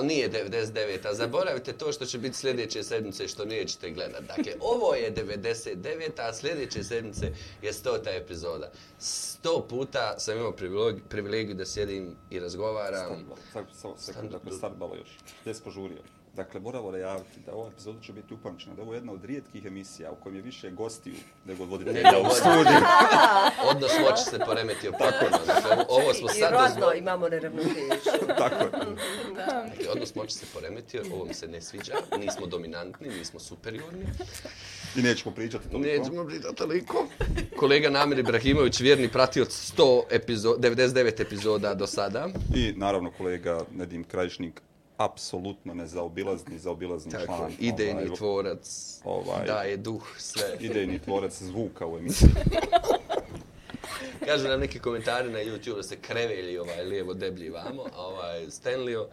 ali nije 99. A zaboravite to što će biti sljedeće sedmice što nećete gledat. Dakle, ovo je 99. a sljedeće sedmice je 100. epizoda. 100 puta sam imao privilegiju da sjedim i razgovaram. Samo sekund, dakle, start malo još. Gdje si požurio? Dakle, moramo najaviti da ova epizoda će biti upamćena, da ovo je jedna od rijetkih emisija u kojem je više gostiju nego voditelja u studiju. Odnos moći se poremetio potpuno. Dakle, ovo smo sad... I rodno imamo neravnotežu. Tako je. Dakle, odnos moći se poremetio, ovo mi se ne sviđa, nismo dominantni, nismo superiorni. I nećemo pričati toliko. Nećemo pričati toliko. Kolega Namir Ibrahimović, vjerni pratio 100 epizoda, 99 epizoda do sada. I naravno kolega Nedim Krajišnik, apsolutno nezaobilazni, zaobilazni Tako, član. idejni ovaj, tvorac, ovaj, daje duh, sve. Idejni tvorac zvuka u emisiji. Kažu nam neki komentari na YouTube da se krevelji ovaj lijevo deblji vamo, a ovaj Stanleyo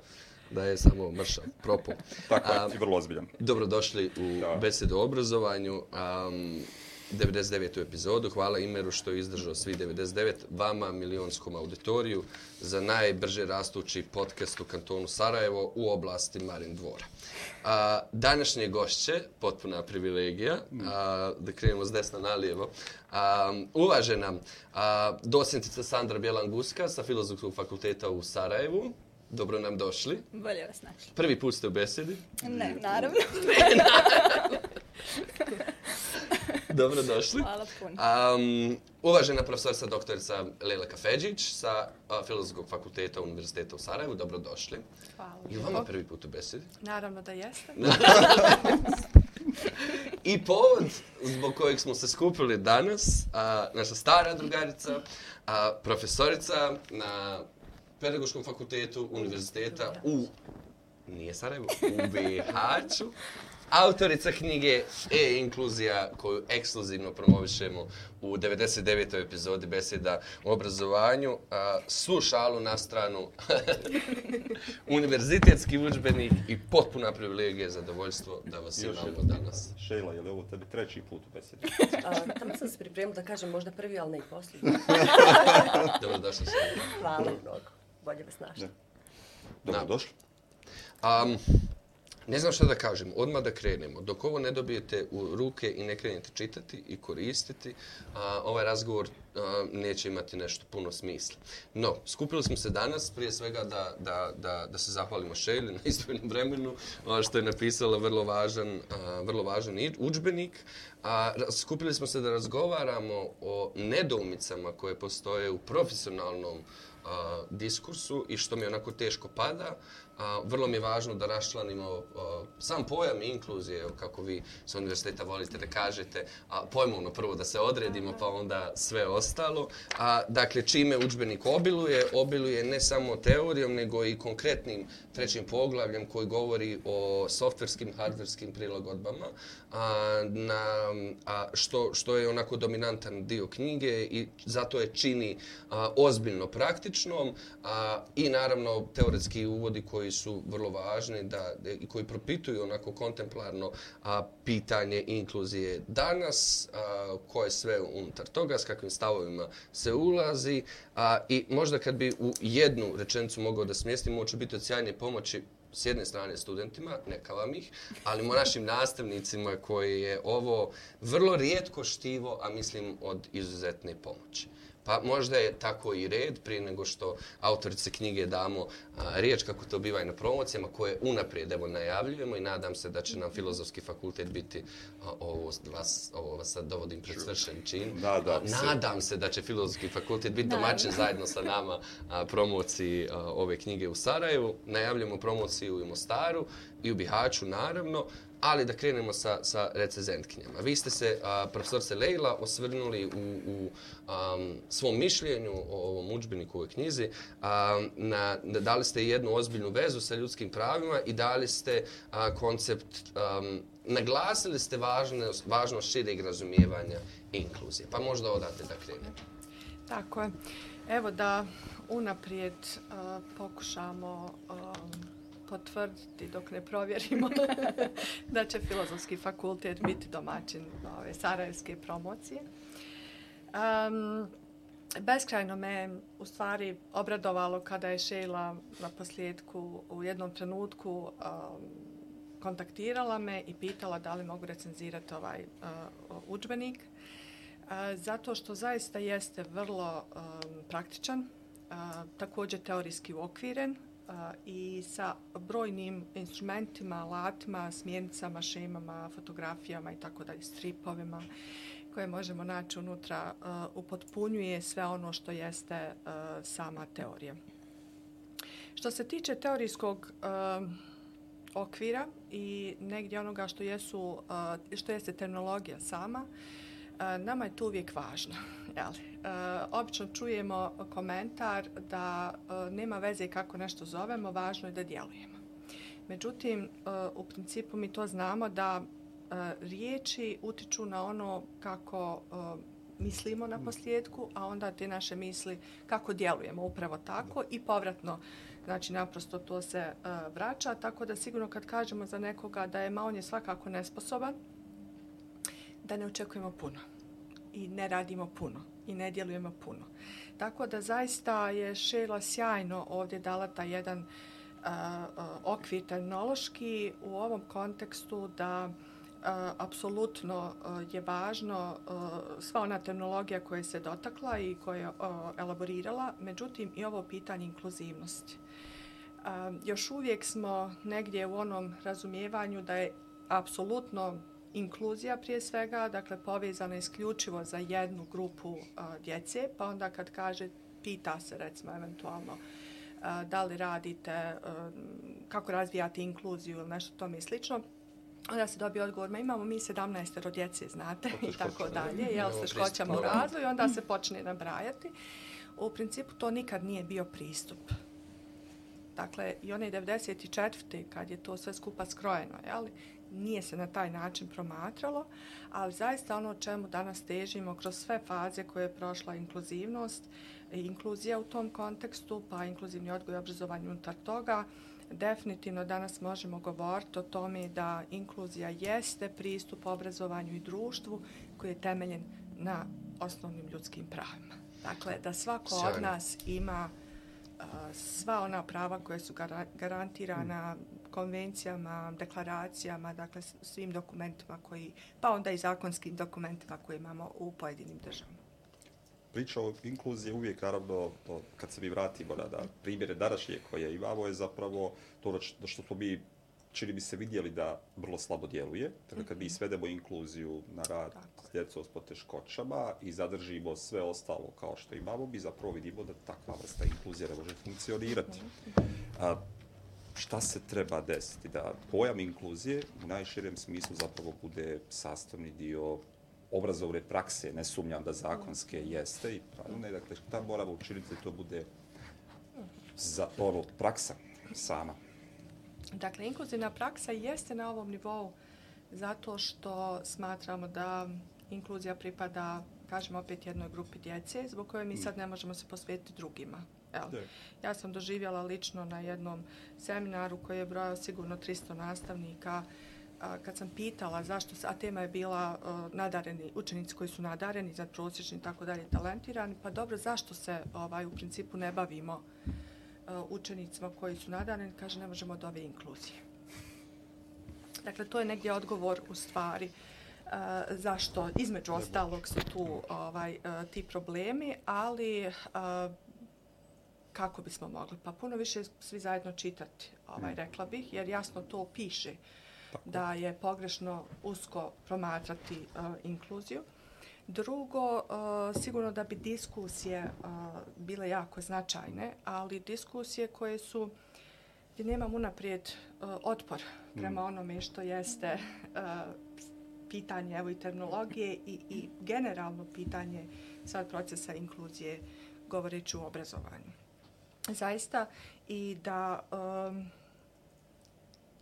da je samo mršav, propo. Tako je, vrlo ozbiljan. Dobrodošli u Da. besedu o obrazovanju. Um, 99. epizodu. Hvala Imeru što je izdržao svi 99. Vama, milionskom auditoriju, za najbrže rastući podcast u kantonu Sarajevo u oblasti Marin Dvora. A, današnje gošće, potpuna privilegija, a, da krenemo s desna na lijevo, a, uvažena a, docentica Sandra Bjelan-Guska sa Filozofskog fakulteta u Sarajevu. Dobro nam došli. Bolje vas našli. Prvi put ste u besedi. Ne, naravno. Dobro došli. Hvala puno. Um, uvažena profesorica doktorica Lela Kafeđić sa a, Filozofskog fakulteta Univerziteta u Sarajevu. Dobro došli. Hvala. I vama prvi put u besedi. Naravno da jeste. I povod zbog kojeg smo se skupili danas, a, naša stara drugarica, a, profesorica na Pedagoškom fakultetu Univerziteta u nije Sarajevo, u Bihaću. Autorica knjige E-inkluzija koju ekskluzivno promovišemo u 99. epizodi beseda o obrazovanju. A, svu šalu na stranu univerzitetski učbenik i potpuna privilegija i zadovoljstvo da vas Još imamo danas. Šejla, je li ovo tebi treći put u besedi? A, tamo sam se pripremila da kažem možda prvi, ali ne i posljednji. Dobrodošli se. Hvala mnogo. Bolje vas našli. Dobro, došli. Um, ne znam šta da kažem, odmah da krenemo. Dok ovo ne dobijete u ruke i ne krenete čitati i koristiti, a, ovaj razgovor a, neće imati nešto puno smisla. No, skupili smo se danas prije svega da, da, da, da se zahvalimo Šejli na izdvojenom vremenu, a, što je napisala vrlo važan, a, vrlo važan učbenik. udžbenik. A, skupili smo se da razgovaramo o nedoumicama koje postoje u profesionalnom a, diskursu i što mi onako teško pada. A, vrlo mi je važno da raščlanimo a, sam pojam inkluzije, kako vi sa univerziteta volite da kažete, a, pojmovno prvo da se odredimo pa onda sve ostalo. A, dakle, čime učbenik obiluje, obiluje ne samo teorijom, nego i konkretnim trećim poglavljem koji govori o softverskim, hardverskim prilagodbama, a, na, a, što, što je onako dominantan dio knjige i zato je čini a, ozbiljno praktičnom a, i naravno teoretski uvodi koji su vrlo važni da, i koji propituju onako kontemplarno a, pitanje inkluzije danas, a, ko je sve unutar toga, s kakvim stavovima se ulazi a, i možda kad bi u jednu rečenicu mogao da smjestim, ovo će biti od sjajne pomoći s jedne strane studentima, neka vam ih, ali mo našim nastavnicima koji je ovo vrlo rijetko štivo, a mislim od izuzetne pomoći. Pa možda je tako i red prije nego što autorice knjige damo a, riječ kako to biva i na promocijama koje unaprijed evo najavljujemo i nadam se da će nam filozofski fakultet biti a, ovo vas ovo vas sad dovodim pred svršen čin. Nadam A, se. Nadam se da će filozofski fakultet biti domaćin zajedno sa nama a, promociji a, ove knjige u Sarajevu. Najavljamo promociju i u Mostaru i u Bihaću naravno, ali da krenemo sa, sa recezentkinjama. Vi ste se, a, profesorce Lejla, osvrnuli u, u a, svom mišljenju o ovom udžbeniku u ovoj knjizi, a, na, da dali ste jednu ozbiljnu vezu sa ljudskim pravima i dali ste a, koncept, a, naglasili ste važnost, važnost šireg razumijevanja inkluzije. Pa možda odate da krenemo. Tako je. Evo da unaprijed uh, pokušamo um, potvrditi dok ne provjerimo da će Filozofski fakultet biti domaćin ove sarajevske promocije. Um, beskrajno me u stvari obradovalo kada je Sheila na posljedku u jednom trenutku um, kontaktirala me i pitala da li mogu recenzirati ovaj uh, učbenik. Uh, zato što zaista jeste vrlo um, praktičan, uh, također teorijski uokviren i sa brojnim instrumentima, alatima, smjernicama, šemama, fotografijama i tako dalje, stripovima koje možemo naći unutra uh, upotpunjuje sve ono što jeste uh, sama teorija. Što se tiče teorijskog uh, okvira i negdje onoga što jesu uh, što jeste terminologija sama, uh, nama je to uvijek važno. Jeli? Uh, obično čujemo komentar da nema veze kako nešto zovemo, važno je da djelujemo. Međutim, u principu mi to znamo da E, riječi utiču na ono kako e, mislimo na posljedku, a onda te naše misli kako djelujemo upravo tako i povratno Znači, naprosto to se uh, vraća, tako da sigurno kad kažemo za nekoga da je, ma on je svakako nesposoban, da ne očekujemo puno i ne radimo puno i ne djelujemo puno. Tako da zaista je Šela sjajno ovdje dala taj jedan a, a, okvir tehnološki u ovom kontekstu da a, apsolutno je važno sva ona tehnologija koja se dotakla i koja je elaborirala, međutim i ovo pitanje inkluzivnosti. Još uvijek smo negdje u onom razumijevanju da je apsolutno inkluzija prije svega, dakle povezana isključivo za jednu grupu djece, pa onda kad kaže, pita se recimo eventualno da li radite, kako razvijate inkluziju ili nešto to mi slično, onda se dobije odgovor, ma imamo mi 17 djece, znate, i tako dalje, jel se škoćamo u razvoju, onda se počne nabrajati. U principu to nikad nije bio pristup. Dakle, i one 94. kad je to sve skupa skrojeno, jel, nije se na taj način promatralo, ali zaista ono čemu danas težimo kroz sve faze koje je prošla inkluzivnost, inkluzija u tom kontekstu, pa inkluzivni odgoj i obrazovanje unutar toga, definitivno danas možemo govoriti o tome da inkluzija jeste pristup obrazovanju i društvu koji je temeljen na osnovnim ljudskim pravima. Dakle, da svako Sjajno. od nas ima uh, sva ona prava koje su garantirana konvencijama, deklaracijama, dakle svim dokumentima koji, pa onda i zakonskim dokumentima koje imamo u pojedinim državama priča o inkluziji uvijek, naravno, to, kad se mi vratimo na da, primjere današnje koje imamo, je zapravo to da što smo mi čini bi se vidjeli da vrlo slabo djeluje. Dakle, kad mi mhm. svedemo inkluziju na rad s djecom s poteškoćama i zadržimo sve ostalo kao što imamo, mi zapravo vidimo da takva vrsta inkluzija ne može funkcionirati. Mhm. A, šta se treba desiti? Da pojam inkluzije u najširem smislu zapravo bude sastavni dio obrazovne prakse, ne sumnjam da zakonske jeste i pravilne, dakle, šta moramo učiniti da to bude za ono praksa sama? Dakle, inkluzivna praksa jeste na ovom nivou zato što smatramo da inkluzija pripada, kažemo opet, jednoj grupi djece, zbog koje mi sad ne možemo se posvetiti drugima. Evo, ja sam doživjela lično na jednom seminaru koji je brojao sigurno 300 nastavnika, kad sam pitala zašto, a tema je bila nadareni, učenici koji su nadareni, za prosječni i tako dalje, talentirani, pa dobro, zašto se ovaj u principu ne bavimo učenicima koji su nadareni, kaže, ne možemo od ove inkluzije. Dakle, to je negdje odgovor u stvari uh, zašto, između ostalog, su tu ovaj, uh, ti problemi, ali uh, kako bismo mogli? Pa puno više svi zajedno čitati, ovaj, hmm. rekla bih, jer jasno to piše Tako. da je pogrešno usko promatrati uh, inkluziju. Drugo, uh, sigurno da bi diskusije uh, bile jako značajne, ali diskusije koje su gdje nemam unaprijed uh, otpor prema mm. onome što jeste uh, pitanje evo, i terminologije i, i generalno pitanje sad procesa inkluzije govoreći u obrazovanju. Zaista. I da um,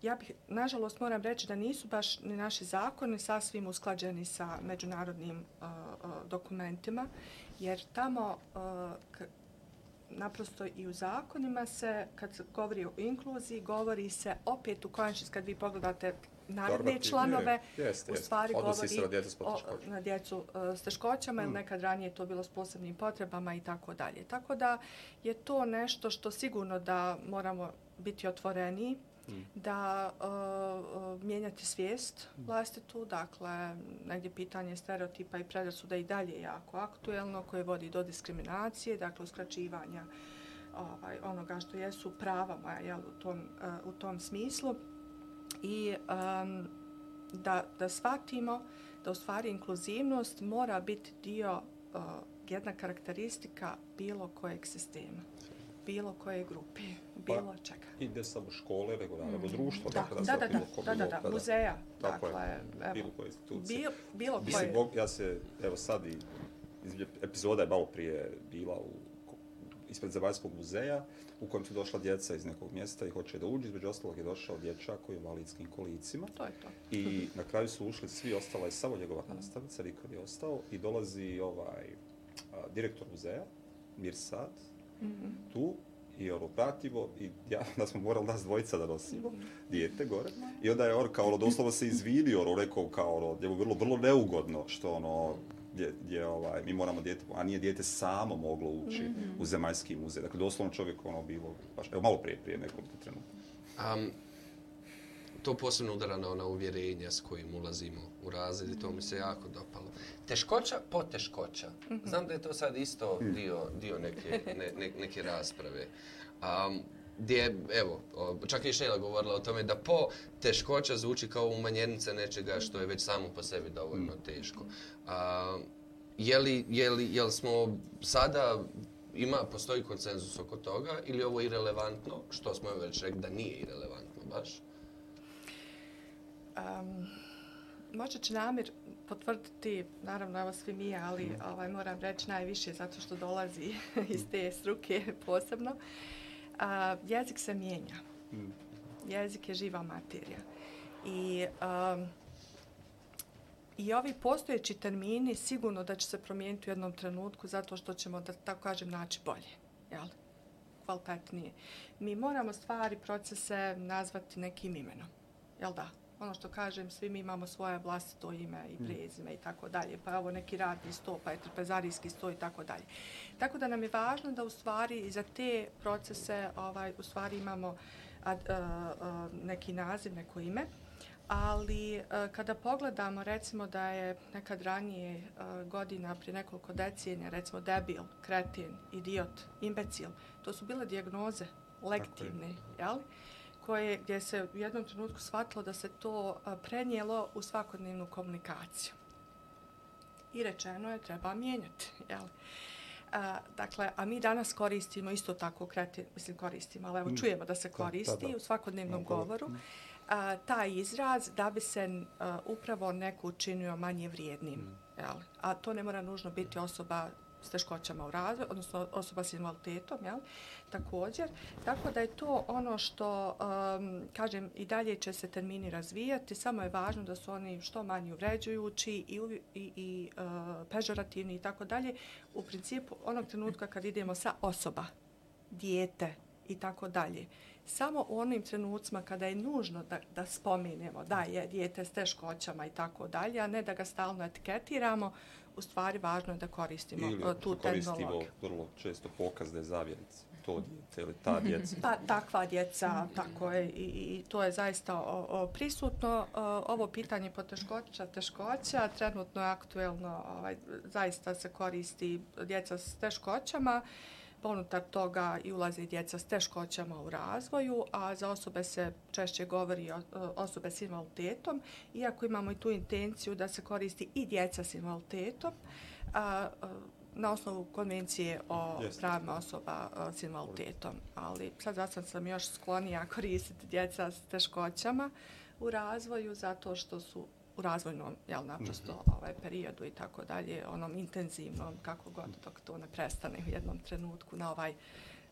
ja bih, nažalost, moram reći da nisu baš ni naši zakoni sasvim usklađeni sa međunarodnim uh, uh dokumentima, jer tamo uh, naprosto i u zakonima se, kad se govori o inkluziji, govori se opet u konačnici, kad vi pogledate naredne članove, je, jeste, u stvari Odnosi govori djecu o- na djecu e, s teškoćama, ili nekad ranije to bilo s posebnim potrebama i tako dalje. Tako da je to nešto što sigurno da moramo biti otvoreniji, da e, e, mijenjati svijest vlastitu, dakle, negdje pitanje stereotipa i predrasuda i dalje je jako aktuelno, koje vodi do diskriminacije, dakle, uskraćivanja ovaj, onoga što jesu prava moja jel, u, tom, e, u tom smislu. I em, da, da shvatimo da u stvari inkluzivnost mora biti dio, uh, jedna karakteristika bilo kojeg sistema, bilo koje grupe, bilo čega. I ne samo škole, nego naravno društvo. Mm. Da, dakle, da, da, bilo da, da, da, mogu- da, muzeja, Tako dakle, je, evo, bilo koje institucije. bilo, bilo Mislim, koje. mog- ja se, evo sad i epizoda je malo prije bila u, ispred Zemaljskog muzeja u kojem su došla djeca iz nekog mjesta i hoće da uđu. Između ostalog je došao dječak koji je u invalidskim kolicima. To je to. I na kraju su ušli svi, ostala je samo njegova nastavnica, niko nije ostao. I dolazi ovaj a, direktor muzeja, Mirsad, tu i ono pratimo i ja, da smo morali nas dvojica da nosimo, dijete gore. I onda je on kao ono, doslovno se izvinio, ono, rekao kao ono, njemu vrlo, vrlo neugodno što ono, gdje, gdje ovaj, mi moramo dijete, a nije dijete samo moglo ući u zemaljski muzej. Dakle, doslovno čovjek ono bilo, baš, evo malo prije, prije nekoliko trenutka. Um, to posebno udara na ona uvjerenja s kojim ulazimo u razred i to mi se jako dopalo. Teškoća po teškoća. Znam da je to sad isto dio, dio neke, ne, ne, neke rasprave. Um, gdje, evo, čak je i Šela govorila o tome da po teškoća zvuči kao umanjenica nečega što je već samo po sebi dovoljno teško. Um, je li, je li, je li smo sada ima, postoji konsenzus oko toga ili je ovo irelevantno, što smo evo već rekli da nije irelevantno baš? Um, možda će Namir potvrditi, naravno evo svi mi, ali ovaj, moram reći najviše zato što dolazi iz te struke posebno. A, jezik se mijenja. Jezik je živa materija. I, um, I ovi postojeći termini sigurno da će se promijeniti u jednom trenutku zato što ćemo, da tako kažem, naći bolje. Jel? Kvalitetnije. Mi moramo stvari, procese nazvati nekim imenom. Jel da? Ono što kažem, svi mi imamo svoje vlastito ime i prezime i tako dalje. Pa ovo neki radni sto, pa je trpezarijski sto i tako dalje. Tako da nam je važno da u stvari za te procese ovaj, u stvari imamo ad, a, a, neki naziv, neko ime. Ali a, kada pogledamo recimo da je nekad ranije a, godina, prije nekoliko decenija, recimo debil, kretin, idiot, imbecil, to su bile dijagnoze legitimne, jel? Koje, gdje se u jednom trenutku shvatilo da se to prenijelo u svakodnevnu komunikaciju. I rečeno je treba mijenjati, jel? A, dakle, a mi danas koristimo isto tako kretin, mislim koristimo, ali evo čujemo da se koristi da, da. u svakodnevnom govoru a, taj izraz da bi se a, upravo neko učinio manje vrijednim. Jel? A to ne mora nužno biti osoba s teškoćama u razvoju, odnosno osoba s invaliditetom, jel? također. Tako da je to ono što, um, kažem, i dalje će se termini razvijati, samo je važno da su oni što manje uvređujući i, i, i uh, pežorativni i tako dalje. U principu, onog trenutka kad idemo sa osoba, dijete i tako dalje, samo u onim trenucima kada je nužno da, da spomenemo da je dijete s teškoćama i tako dalje, a ne da ga stalno etiketiramo, u stvari važno je da koristimo Ili uh, tu koristimo terminologiju. vrlo često pokazne zavjerice. To dijete ili ta djeca. Pa takva djeca, tako je, i, i to je zaista o, o, prisutno. O, ovo pitanje poteškoća, teškoća, trenutno je aktuelno, ovaj, zaista se koristi djeca s teškoćama, ponutar toga i ulaze i djeca s teškoćama u razvoju, a za osobe se češće govori o, o- osobe s invaliditetom, iako imamo i tu intenciju da se koristi i djeca s invaliditetom, a, a, na osnovu konvencije o Jeste. pravima osoba a, s invaliditetom. Ali sad zato sam još sklonija koristiti djeca s teškoćama u razvoju zato što su u razvojnom, jel, naprosto, ovaj, periodu i tako dalje, onom intenzivnom, kako god, dok to ne prestane u jednom trenutku na ovaj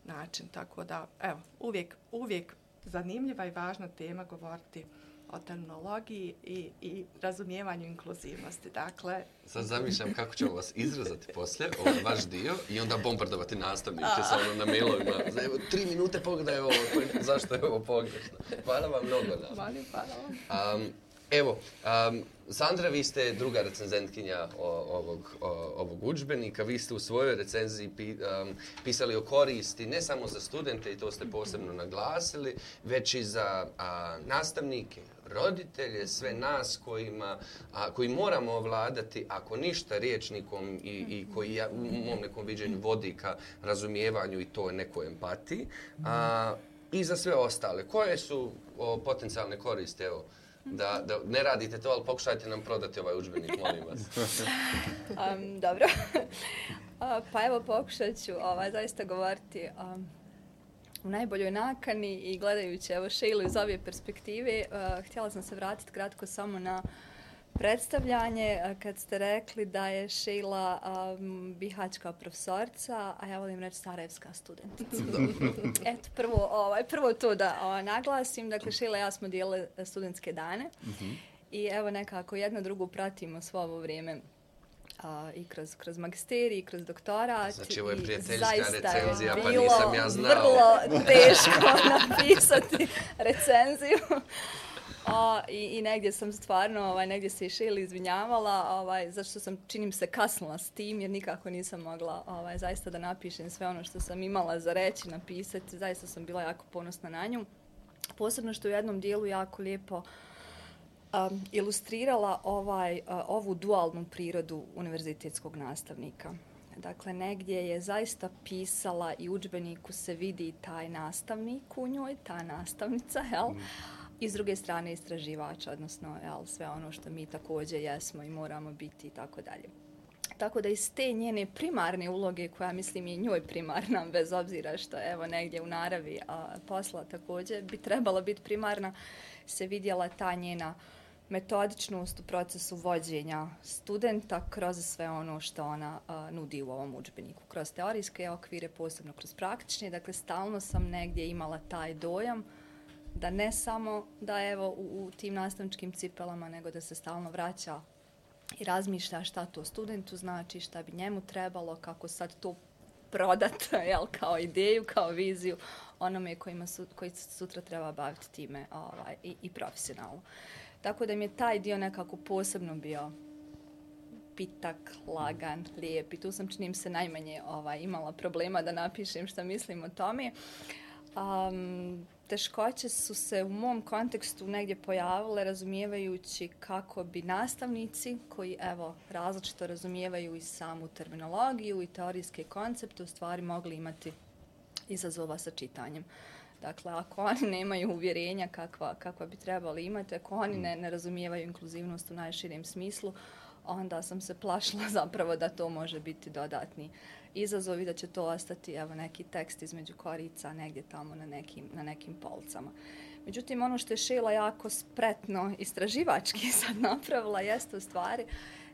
način. Tako da, evo, uvijek, uvijek zanimljiva i važna tema govoriti o terminologiji i, i razumijevanju inkluzivnosti. Dakle, Sad zamišljam kako ćemo vas izrezati poslije, ovaj vaš dio, i onda bombardovati nastavnike sa ono na mailovima. Evo, tri minute pogledaj ovo, zašto je ovo pogrešno. Hvala vam mnogo hvala vam. Um, Evo, um, Sandra, vi ste druga recenzentkinja o, ovog, o, ovog učbenika. Vi ste u svojoj recenziji pi, um, pisali o koristi ne samo za studente, i to ste posebno naglasili, već i za a, nastavnike, roditelje, sve nas kojima, a, koji moramo ovladati, ako ništa, riječnikom i, i koji ja, u mom nekom viđenju vodi ka razumijevanju i to nekoj empatiji. A, I za sve ostale. Koje su o, potencijalne koriste, evo, da, da ne radite to, ali pokušajte nam prodati ovaj učbenik, molim vas. um, dobro. Pa evo pokušat ću ovaj, zaista govoriti um, u najboljoj nakani i gledajući evo Šeilu iz ove perspektive, uh, htjela sam se vratiti kratko samo na predstavljanje kad ste rekli da je Sheila um, bihačka profesorca, a ja volim reći sarajevska studentica. Eto, prvo, ovaj, prvo to da ovaj, naglasim. Dakle, Sheila i ja smo dijele studentske dane. Mm -hmm. I evo nekako jedno drugu pratimo svo ovo vrijeme a, i kroz, kroz magisterij, i kroz doktorat. Znači, ovo je prijateljska recenzija, pa nisam ja znao. vrlo teško napisati recenziju. O, i, I negdje sam stvarno, ovaj, negdje se iša ili izvinjavala, ovaj, zašto sam, činim se, kasnila s tim, jer nikako nisam mogla ovaj, zaista da napišem sve ono što sam imala za reći, napisati. Zaista sam bila jako ponosna na nju. Posebno što u jednom dijelu jako lijepo um, ilustrirala ovaj, uh, ovu dualnu prirodu univerzitetskog nastavnika. Dakle, negdje je zaista pisala i učbeniku se vidi taj nastavnik u njoj, ta nastavnica, jel? Mm. I s druge strane istraživača, odnosno jel, sve ono što mi također jesmo i moramo biti i tako dalje. Tako da iz te njene primarne uloge, koja mislim je njoj primarna, bez obzira što evo negdje u naravi a, posla također, bi trebala biti primarna, se vidjela ta njena metodičnost u procesu vođenja studenta kroz sve ono što ona a, nudi u ovom učbeniku. Kroz teorijske okvire, posebno kroz praktične. Dakle, stalno sam negdje imala taj dojam da ne samo da evo u, u tim nastavničkim cipelama, nego da se stalno vraća i razmišlja šta to studentu znači, šta bi njemu trebalo, kako sad to prodat jel, kao ideju, kao viziju onome kojima su, koji sutra treba baviti time ovaj, i, i profesionalno. Tako da mi je taj dio nekako posebno bio pitak, lagan, lijep i tu sam činim se najmanje ovaj, imala problema da napišem šta mislim o tome. Um, teškoće su se u mom kontekstu negdje pojavile razumijevajući kako bi nastavnici koji evo različito razumijevaju i samu terminologiju i teorijske koncepte u stvari mogli imati izazova sa čitanjem. Dakle, ako oni nemaju uvjerenja kakva, kakva bi trebali imati, ako oni ne, ne razumijevaju inkluzivnost u najširijem smislu, onda sam se plašila zapravo da to može biti dodatni izazov i da će to ostati evo, neki tekst između korica negdje tamo na nekim, na nekim polcama. Međutim, ono što je Šila jako spretno istraživački sad napravila jeste u stvari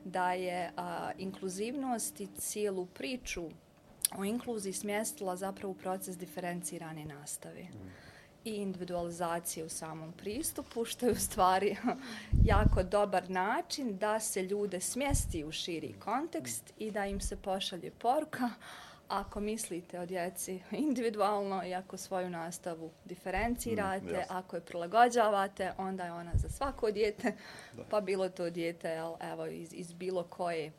da je a, inkluzivnost i cijelu priču o inkluziji smjestila zapravo u proces diferencirane nastave mhm i individualizacije u samom pristupu, što je u stvari jako dobar način da se ljude smjesti u širi kontekst i da im se pošalje poruka ako mislite o djeci individualno i ako svoju nastavu diferencirate, mm, ako je prilagođavate, onda je ona za svako djete, pa bilo to djete evo, iz, iz bilo koje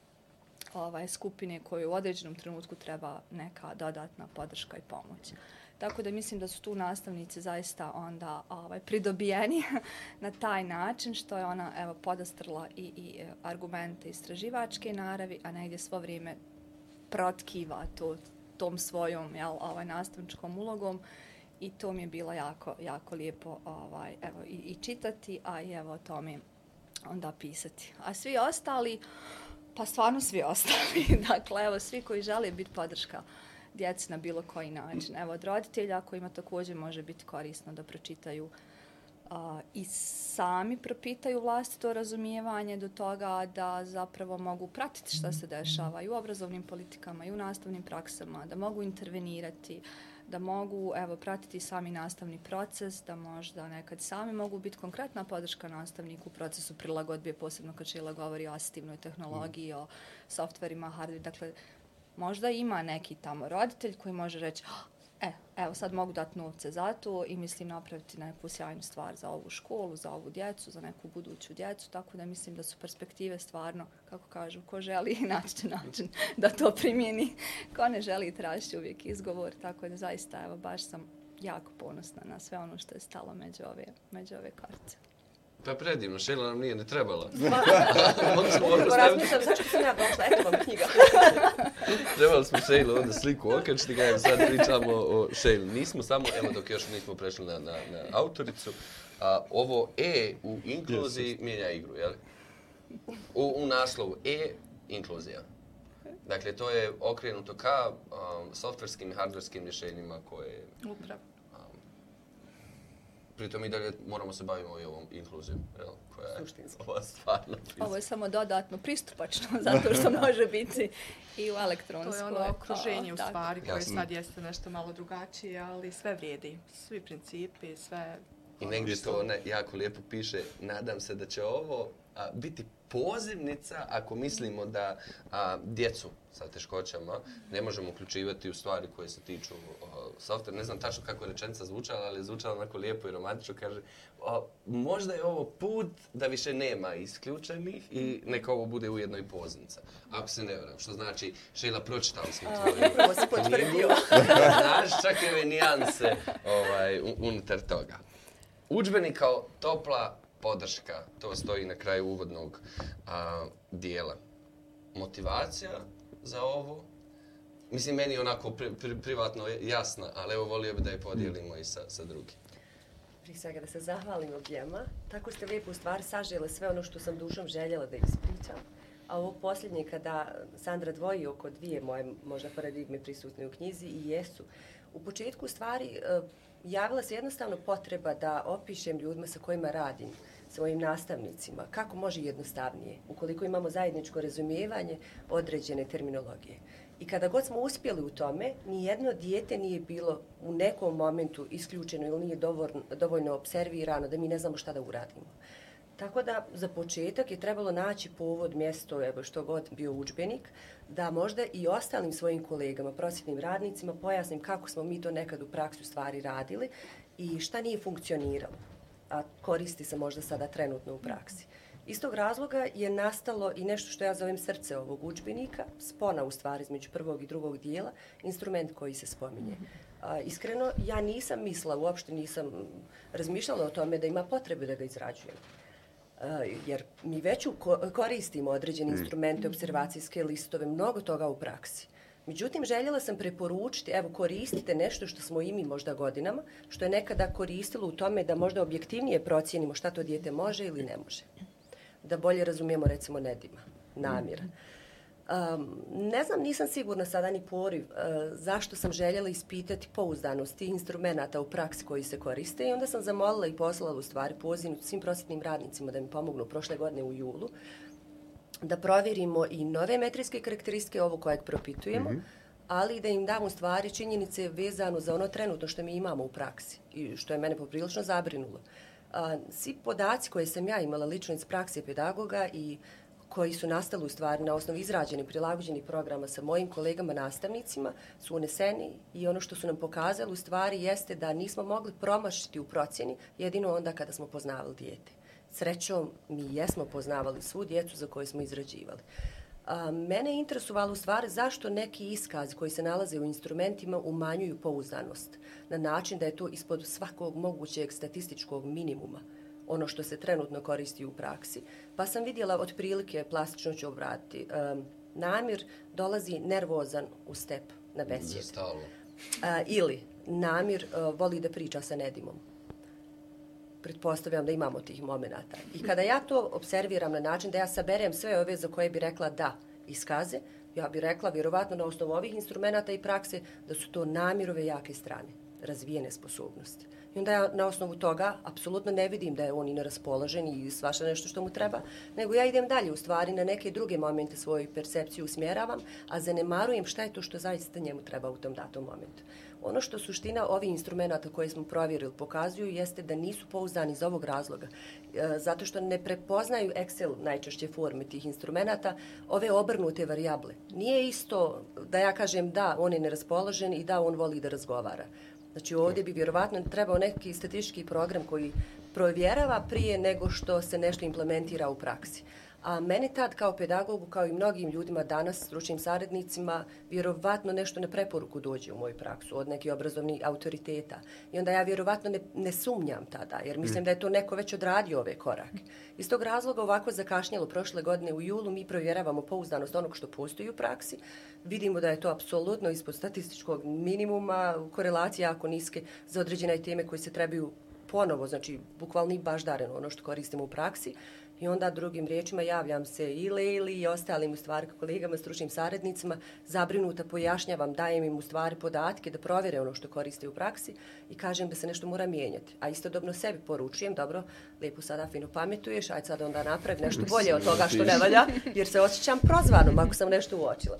ovaj, skupine koje u određenom trenutku treba neka dodatna podrška i pomoć. Tako da mislim da su tu nastavnici zaista onda ovaj, pridobijeni na taj način što je ona evo, podastrla i, i e, argumente istraživačke naravi, a negdje svo vrijeme protkiva to, tom svojom jel, ovaj, nastavničkom ulogom i to mi je bilo jako, jako lijepo ovaj, evo, i, i čitati, a i evo to mi onda pisati. A svi ostali, Pa stvarno svi ostali. dakle, evo, svi koji žele biti podrška djeci na bilo koji način. Evo, od roditelja kojima također može biti korisno da pročitaju a, i sami propitaju vlastito razumijevanje do toga da zapravo mogu pratiti šta se dešava i u obrazovnim politikama i u nastavnim praksama, da mogu intervenirati, da mogu evo pratiti sami nastavni proces, da možda nekad sami mogu biti konkretna podrška nastavniku u procesu prilagodbe, posebno kad Šila govori o asistivnoj tehnologiji, mm. o softverima, hardware, dakle, možda ima neki tamo roditelj koji može reći oh, E, evo sad mogu dati novce za to i mislim napraviti neku sjajnu stvar za ovu školu, za ovu djecu, za neku buduću djecu, tako da mislim da su perspektive stvarno, kako kažu, ko želi naći će način da to primjeni, ko ne želi tražiti uvijek izgovor, tako da zaista evo baš sam jako ponosna na sve ono što je stalo među ove, među ove kartice. Pa predivno, Šela nam nije ne trebala. Smo Upravo razmišljam zašto sam ja došla, eto vam knjiga. Trebali smo Šejlu onda sliku okačiti ga, sad pričamo o Šejlu. Nismo samo, evo dok još nismo prešli na, na, na autoricu, a ovo E u inkluziji mijenja igru, jel? U, u naslovu E inkluzija. Dakle, to je okrenuto ka um, softverskim i hardverskim rješenjima koje Upravo. Pritom i dalje moramo se bavimo i ovom inkluzijom, jel? Koja je Suštinski. ova stvarno Ovo je samo dodatno pristupačno, zato što može biti i u To elektronsko. je ono okruženje u stvari koje sad jeste nešto malo drugačije, ali sve vrijedi. Svi principi, sve... I ono negdje što- to ne, jako lijepo piše, nadam se da će ovo a, biti pozivnica ako mislimo da a, djecu sa teškoćama ne možemo uključivati u stvari koje se tiču o, softvera. Ne znam tačno kako je rečenica zvučala, ali je zvučala onako lijepo i romantično. Kaže, o, možda je ovo put da više nema isključenih i neka ovo bude ujedno i pozivnica. Ako se ne varam, što znači, Šejla, pročitali smo tvoju Upravo si potvrdio. knjigu. Znaš čak i ove nijanse ovaj, unutar toga. Udžbenik kao topla podrška, to stoji na kraju uvodnog a, dijela. Motivacija za ovo, mislim, meni je onako pri, pri, privatno jasna, ali evo volio bi da je podijelimo i sa, sa drugim. Prije svega da se zahvalim objema. Tako ste lijepo u stvari sažele sve ono što sam dušom željela da ispričam. A ovo posljednje kada Sandra dvoji oko dvije moje možda paradigme prisutne u knjizi i jesu. U početku stvari e, javila se jednostavno potreba da opišem ljudima sa kojima radim, svojim nastavnicima, kako može jednostavnije, ukoliko imamo zajedničko razumijevanje određene terminologije. I kada god smo uspjeli u tome, ni jedno dijete nije bilo u nekom momentu isključeno ili nije dovoljno, dovoljno observirano da mi ne znamo šta da uradimo. Tako da za početak je trebalo naći povod, mjesto, evo što god bio učbenik, da možda i ostalim svojim kolegama, prosjetnim radnicima, pojasnim kako smo mi to nekad u praksu stvari radili i šta nije funkcioniralo, a koristi se možda sada trenutno u praksi. Iz tog razloga je nastalo i nešto što ja zovem srce ovog učbenika, spona u stvari između prvog i drugog dijela, instrument koji se spominje. A, iskreno, ja nisam mislila, uopšte nisam razmišljala o tome da ima potrebe da ga izrađujem. Uh, jer mi već koristimo određene instrumente, observacijske listove, mnogo toga u praksi. Međutim, željela sam preporučiti, evo, koristite nešto što smo i mi možda godinama, što je nekada koristilo u tome da možda objektivnije procijenimo šta to dijete može ili ne može. Da bolje razumijemo, recimo, nedima, namjera. Um, ne znam, nisam sigurna sada ni poriv uh, zašto sam željela ispitati pouzdanost tih instrumenta u praksi koji se koriste i onda sam zamolila i poslala u stvari poziv svim prosjetnim radnicima da mi pomognu prošle godine u julu da provjerimo i nove metrijske karakteristike ovo kojeg propitujemo, mm -hmm. ali da im damo u stvari činjenice vezano za ono trenutno što mi imamo u praksi i što je mene poprilično zabrinulo. A, svi podaci koje sam ja imala lično iz prakse pedagoga i koji su nastali u stvari na osnovi izrađenih prilagođenih programa sa mojim kolegama nastavnicima su uneseni i ono što su nam pokazali u stvari jeste da nismo mogli promašiti u procjeni jedino onda kada smo poznavali dijete. Srećom, mi jesmo poznavali svu djecu za koje smo izrađivali. A, mene je interesovalo u stvari zašto neki iskazi koji se nalaze u instrumentima umanjuju pouzdanost na način da je to ispod svakog mogućeg statističkog minimuma ono što se trenutno koristi u praksi. Pa sam vidjela otprilike, plastično ću obratiti, um, namir dolazi nervozan u step na besjed. stalno. A, ili namir uh, voli da priča sa Nedimom. Pretpostavljam da imamo tih momenata. I kada ja to observiram na način da ja saberem sve ove za koje bi rekla da iskaze, ja bi rekla vjerovatno na osnovu ovih instrumenta i prakse da su to namirove jake strane. razvijene sposobnosti. I onda ja na osnovu toga apsolutno ne vidim da je on i neraspoložen i svaša nešto što mu treba, nego ja idem dalje u stvari na neke druge momente svoju percepciju usmjeravam, a zanemarujem šta je to što zaista njemu treba u tom datom momentu. Ono što suština ovih instrumenta koje smo provjerili pokazuju jeste da nisu pouzdani iz ovog razloga, e, zato što ne prepoznaju Excel najčešće forme tih instrumenta, ove obrnute varijable. Nije isto da ja kažem da on je neraspoložen i da on voli da razgovara. Znači ovdje bi vjerovatno trebao neki statistički program koji provjerava prije nego što se nešto implementira u praksi. A meni tad kao pedagogu, kao i mnogim ljudima danas, stručnim saradnicima, vjerovatno nešto na preporuku dođe u moju praksu od nekih obrazovnih autoriteta. I onda ja vjerovatno ne, ne sumnjam tada, jer mislim mm. da je to neko već odradio ove korake. Iz tog razloga ovako zakašnjelo prošle godine u julu mi provjeravamo pouzdanost onog što postoji u praksi. Vidimo da je to apsolutno ispod statističkog minimuma, korelacije jako niske za određene teme koje se trebaju ponovo, znači bukvalni baždaren ono što koristimo u praksi. I onda drugim riječima javljam se i Lejli i ostalim u stvari kolegama, stručnim saradnicima, zabrinuta pojašnjavam, dajem im u stvari podatke da provjere ono što koriste u praksi i kažem da se nešto mora mijenjati. A istodobno sebi poručujem, dobro, lijepo sada fino pametuješ, ajde sad onda napravi nešto bolje od toga što ne valja, jer se osjećam prozvanom ako sam nešto uočila.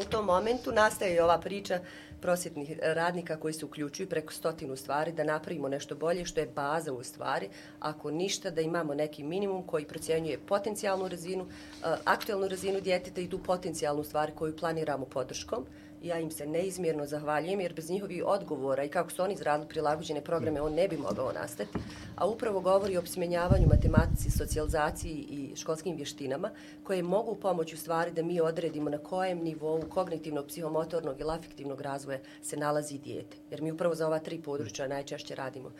U tom momentu nastaje i ova priča prosjetnih radnika koji se uključuju preko stotinu stvari da napravimo nešto bolje što je baza u stvari. Ako ništa da imamo neki minimum koji procjenjuje potencijalnu razinu, e, aktualnu razinu djeteta i tu potencijalnu stvar koju planiramo podrškom ja im se neizmjerno zahvaljujem jer bez njihovih odgovora i kako su oni izradili prilagođene programe, on ne bi mogao nastati. A upravo govori o smjenjavanju matematici, socijalizaciji i školskim vještinama koje mogu pomoći u stvari da mi odredimo na kojem nivou kognitivnog, psihomotornog ili afektivnog razvoja se nalazi dijete. Jer mi upravo za ova tri područja najčešće radimo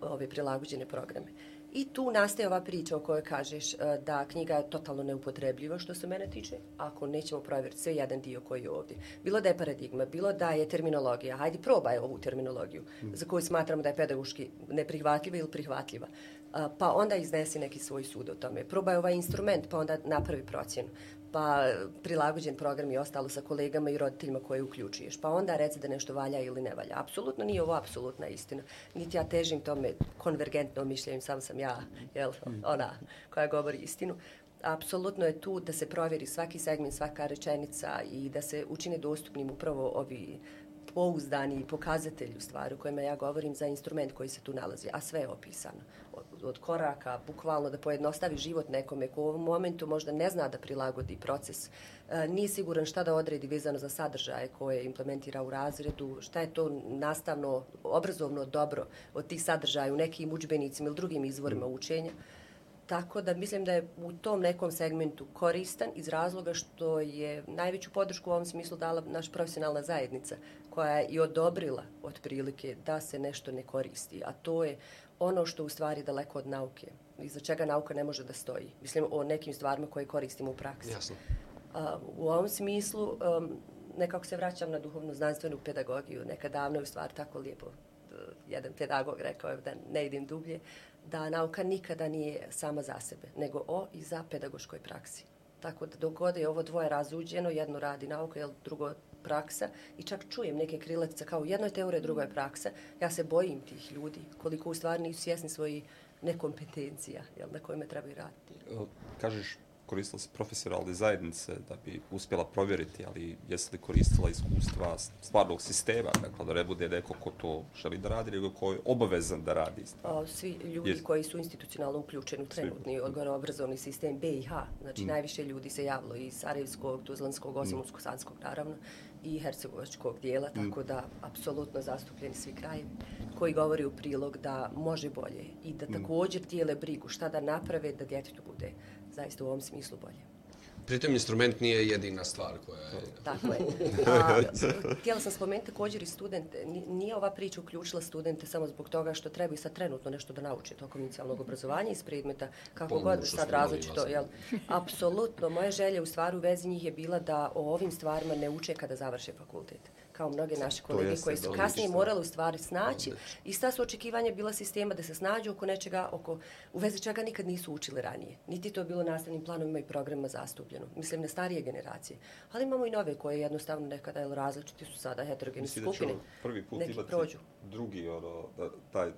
ove prilagođene programe. I tu nastaje ova priča o kojoj kažeš uh, da knjiga je totalno neupotrebljiva što se mene tiče, ako nećemo provjeriti sve jedan dio koji je ovdje. Bilo da je paradigma, bilo da je terminologija, hajde probaj ovu terminologiju mm. za koju smatramo da je pedagoški neprihvatljiva ili prihvatljiva. Uh, pa onda iznesi neki svoj sud o tome. Probaj ovaj instrument, pa onda napravi procjenu pa prilagođen program i ostalo sa kolegama i roditeljima koje uključuješ. Pa onda reci da nešto valja ili ne valja. Apsolutno nije ovo apsolutna istina. Niti ja težim tome konvergentno mišljenju, sam sam ja, jel, ona koja govori istinu. Apsolutno je tu da se provjeri svaki segment, svaka rečenica i da se učine dostupnim upravo ovi pouzdani pokazatelji u stvari u kojima ja govorim za instrument koji se tu nalazi, a sve je opisano od koraka, bukvalno da pojednostavi život nekome ko u ovom momentu možda ne zna da prilagodi proces, e, nije siguran šta da odredi vezano za sadržaje koje implementira u razredu, šta je to nastavno, obrazovno dobro od tih sadržaja u nekim učbenicima ili drugim izvorima mm. učenja. Tako da mislim da je u tom nekom segmentu koristan iz razloga što je najveću podršku u ovom smislu dala naša profesionalna zajednica koja je i odobrila otprilike da se nešto ne koristi. A to je ono što u stvari daleko od nauke, iza čega nauka ne može da stoji. Mislim o nekim stvarima koje koristimo u praksi. Jasno. A, u ovom smislu, um, nekako se vraćam na duhovnu znanstvenu pedagogiju. Neka davno je u stvari tako lijepo jedan pedagog rekao da ne idem dublje, da nauka nikada nije sama za sebe, nego o i za pedagoškoj praksi. Tako da dok je ovo dvoje razuđeno, jedno radi nauka, jel drugo praksa i čak čujem neke krilatice kao jedno je teorija, drugo je praksa. Ja se bojim tih ljudi koliko u stvari nisu svjesni svoji nekompetencija jel, na kojima trebaju raditi. Kažeš koristila se profesionalne zajednice da bi uspjela provjeriti, ali jesi li koristila iskustva stvarnog sistema, dakle da ne bude neko ko to želi da radi, nego ko je obavezan da radi? O, svi ljudi Jest. koji su institucionalno uključeni u trenutni odgojno-obrazovni sistem BiH, znači mm. najviše ljudi se javilo iz Sarajevskog, Tuzlanskog, mm. Sanskog, naravno, i Hercegovačkog dijela, mm. tako da apsolutno zastupljeni svi krajevi koji govori u prilog da može bolje i da mm. također tijele brigu šta da naprave da djetetu bude zaista u ovom smislu bolje. Pritom instrument nije jedina stvar koja je... Tako je. A, htjela sam spomenuti također i studente. Nije ova priča uključila studente samo zbog toga što treba i sad trenutno nešto da nauče tokom inicijalnog obrazovanja iz predmeta, kako Pomno, god sad različito. Jel? Apsolutno, moja želja u stvari u vezi njih je bila da o ovim stvarima ne uče kada završe fakultet kao mnoge naše kolege koji su kasnije morali u stvari snaći. I sta su očekivanja bila sistema da se snađu oko nečega, oko, u vezi čega nikad nisu učili ranije. Niti to je bilo nastavnim planovima i programima zastupljeno. Mislim, na starije generacije. Ali imamo i nove koje jednostavno nekada jel, različiti su sada heterogene Mislim da skupine. ćemo prvi put imati drugi, ono, taj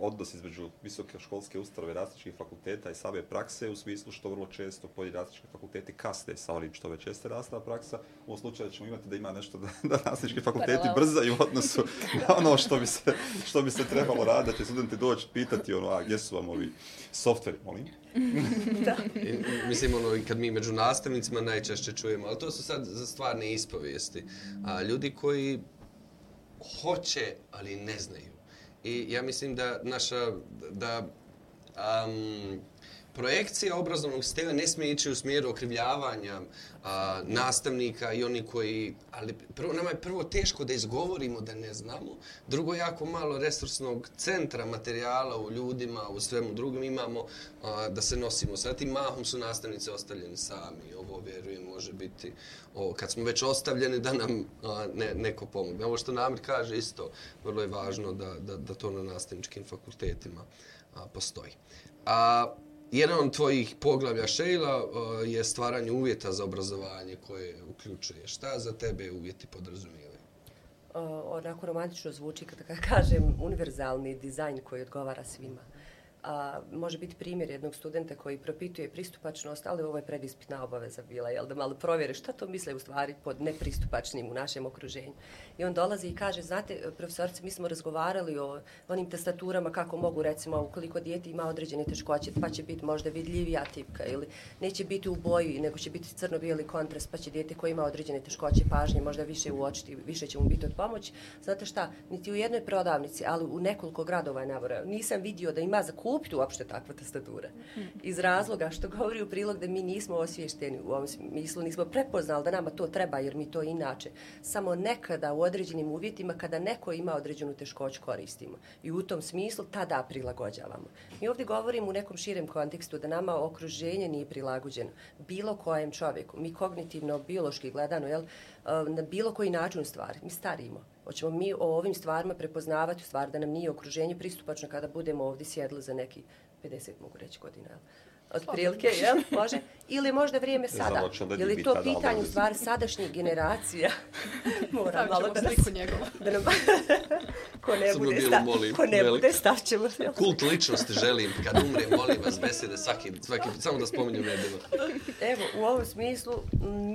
odnos između visoke školske ustanove različitih fakulteta i same prakse u smislu što vrlo često pojedini različiti fakulteti kasne sa onim što već jeste nastavna praksa. U ovom slučaju ćemo imati da ima nešto da, da različiti fakulteti Paralel. brzaju u odnosu na ono što bi se, što bi se trebalo raditi. Da će studenti doći pitati ono, a gdje su vam ovi softveri, molim? I, mislim, ono, kad mi među nastavnicima najčešće čujemo, ali to su sad za stvarne ispovijesti. A, ljudi koji hoće, ali ne znaju. I ja mislim da naša, da um, projekcija obrazovnog sistema ne smije ići u smjeru okrivljavanja a, nastavnika i oni koji, ali prvo, nama je prvo teško da izgovorimo da ne znamo, drugo jako malo resursnog centra, materijala u ljudima, u svemu drugom imamo a, da se nosimo. Sad tim mahom su nastavnice ostavljeni sami, ovo vjerujem može biti, o, kad smo već ostavljeni da nam a, ne, neko pomogne. Ovo što Namir kaže isto, vrlo je važno da, da, da to na nastavničkim fakultetima a, postoji. A, jedan od tvojih poglavlja, Šejla uh, je stvaranje uvjeta za obrazovanje koje uključuje. Šta za tebe uvjeti podrazumijevaju? uh, onako romantično zvuči kada kažem univerzalni dizajn koji odgovara svima. A, može biti primjer jednog studenta koji propituje pristupačnost, ali ovo je predispitna obaveza bila, jel, da malo provjere šta to misle u stvari pod nepristupačnim u našem okruženju. I on dolazi i kaže, znate, profesorice, mi smo razgovarali o onim tastaturama kako mogu, recimo, ukoliko dijete ima određene teškoće, pa će biti možda vidljivija tipka ili neće biti u boji, nego će biti crno-bijeli kontrast, pa će dijete koje ima određene teškoće pažnje možda više uočiti, više će mu biti od pomoći. Znate šta, niti u jednoj prodavnici, ali u nekoliko gradova je nabrojao, nisam vidio da ima za kupiti uopšte takva tastatura. Iz razloga što govori u prilog da mi nismo osvješteni u ovom smislu, nismo prepoznali da nama to treba, jer mi to inače samo nekada u određenim uvjetima kada neko ima određenu teškoću koristimo. I u tom smislu tada prilagođavamo. Mi ovdje govorimo u nekom širem kontekstu da nama okruženje nije prilagođeno bilo kojem čovjeku. Mi kognitivno, biološki gledano, jel, na bilo koji način u stvari, mi starimo. Hoćemo mi o ovim stvarima prepoznavati u stvari da nam nije okruženje pristupačno kada budemo ovdje sjedli za neki 50, mogu reći, godina. Jel? Otprilike, jel? Može? Ili možda vrijeme sada. hoće li da Je li biti to pitanje u stvari sadašnjih generacija? Moram malo da nas... sliku njegova. Da nam... ko ne Crno bude, sta... molim, ko ne veliko. bude, stavćemo. Kult ličnosti želim, kad umrem, molim vas, besede svaki, svaki, samo da spominju nedjelo. Evo, u ovom smislu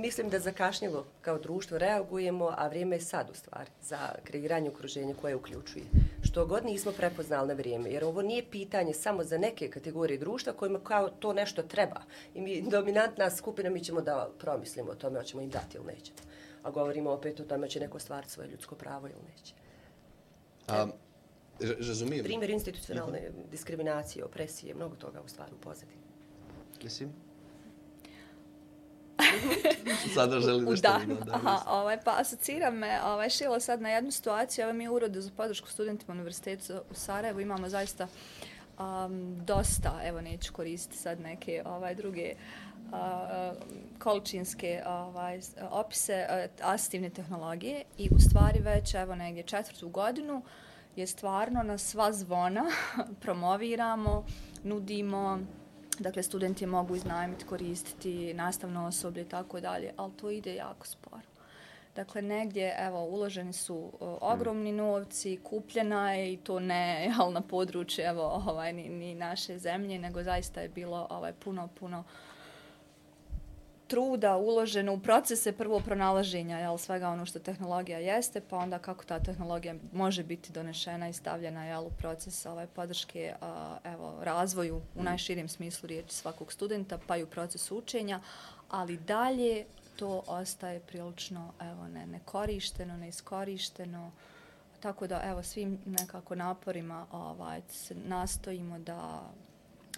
mislim da zakašnjivo kao društvo reagujemo, a vrijeme je sad u stvari za kreiranje okruženja koje uključuje. Što god nismo prepoznali na vrijeme, jer ovo nije pitanje samo za neke kategorije društva kojima kao to nešto treba. I mi, dominantna skupina, mi ćemo da promislimo o tome, hoćemo im dati ili nećemo. A govorimo opet o tome će neko stvariti svoje ljudsko pravo ili neće. A, ra- razumijem. Primjer institucionalne diskriminacije, opresije, mnogo toga u stvari u pozadini. Mislim? Sada želim nešto da, da dodam. aha, ovaj, pa asocira me ovaj, Šilo sad na jednu situaciju. Evo mi u Urodu za podršku studentima Univerzitetu u Sarajevu imamo zaista um, dosta, evo neću koristiti sad neke ovaj, druge uh, količinske ovaj, opise asistivne tehnologije i u stvari već evo negdje četvrtu godinu je stvarno na sva zvona promoviramo, nudimo, dakle studenti mogu iznajmiti, koristiti, nastavno osoblje i tako dalje, ali to ide jako sporo. Dakle, negdje, evo, uloženi su o, ogromni novci, kupljena je i to ne jel, na području, evo, ovaj, ni, ni naše zemlje, nego zaista je bilo ovaj, puno, puno truda uloženo u procese prvo pronalaženja jel, svega ono što tehnologija jeste, pa onda kako ta tehnologija može biti donešena i stavljena jel, u proces ovaj, podrške a, evo, razvoju u najširijem smislu riječi svakog studenta, pa i u procesu učenja, ali dalje to ostaje prilično evo, ne, nekorišteno, neiskorišteno, tako da evo svim nekako naporima ovaj, nastojimo da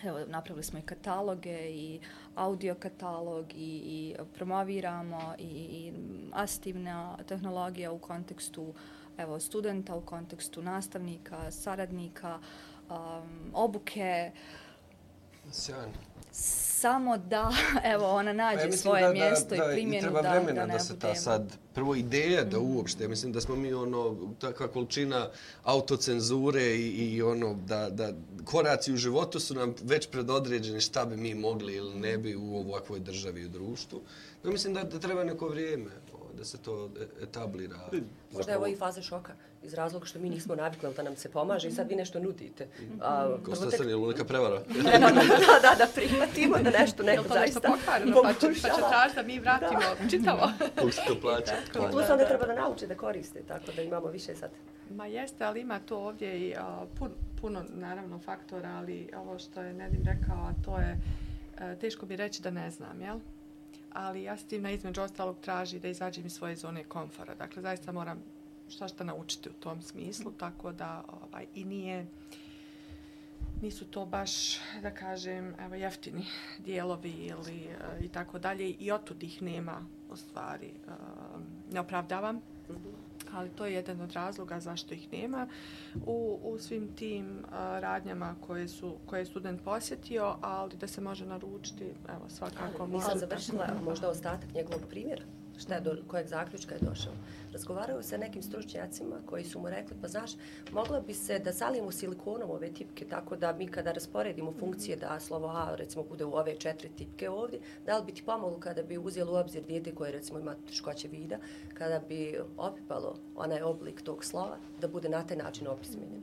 Evo, napravili smo i kataloge i audio katalog i, i promoviramo i, i astivna tehnologija u kontekstu evo, studenta, u kontekstu nastavnika, saradnika, um, obuke. Sjajno samo da, evo, ona nađe Pa Ja mislim svoje da- mjesto da, i primjenu treba da, vremena da ne se ta budemo. sad, prvo ideja da uopšte, mislim da smo mi ono, takva količina autocenzure i, i ono, da, da koraci u životu su nam već predodređeni šta bi mi mogli ili ne bi u ovakvoj državi i u društvu. No, mislim da, da treba neko vrijeme da se to e- etablira. Možda je ovo i faza šoka, iz razloga što mi nismo navikli da nam se pomaže i sad vi nešto nudite. A, prvo tek Konstantin, je li neka prevara? treba da, da, da, da prihvatimo da nešto neko to zaista pokvareno, pa će, pa će pokušava. tražiti da mi vratimo čitavo. Kako se to plaća? I plus onda treba da nauče da koriste, tako da imamo više sad. Ma jeste, ali ima to ovdje i a, pun, puno, naravno, faktora, ali ovo što je Nedim rekao, a to je, e, teško bi reći da ne znam, jel? Ali ja s tim na između ostalog traži da izađem iz svoje zone komfora. Dakle, zaista moram šta šta naučiti u tom smislu, tako da ovaj, i nije, nisu to baš, da kažem, evo, jeftini dijelovi ili e, i tako dalje i otud ih nema u stvari. E, ne opravdavam, ali to je jedan od razloga zašto ih nema u, u svim tim uh, radnjama koje, su, koje je student posjetio, ali da se može naručiti, evo, svakako. Nisam ali- završila možda ostatak njegovog primjera. Šta je do, kojeg zaključka je došao. Razgovarao sa nekim stručnjacima koji su mu rekli, pa znaš, moglo bi se da zalijemo silikonom ove tipke, tako da mi kada rasporedimo funkcije da slovo A recimo bude u ove četiri tipke ovdje, da li bi ti pomoglo kada bi uzelo u obzir dijete koje recimo ima teškoće vida, kada bi opipalo onaj oblik tog slova, da bude na taj način opismenjen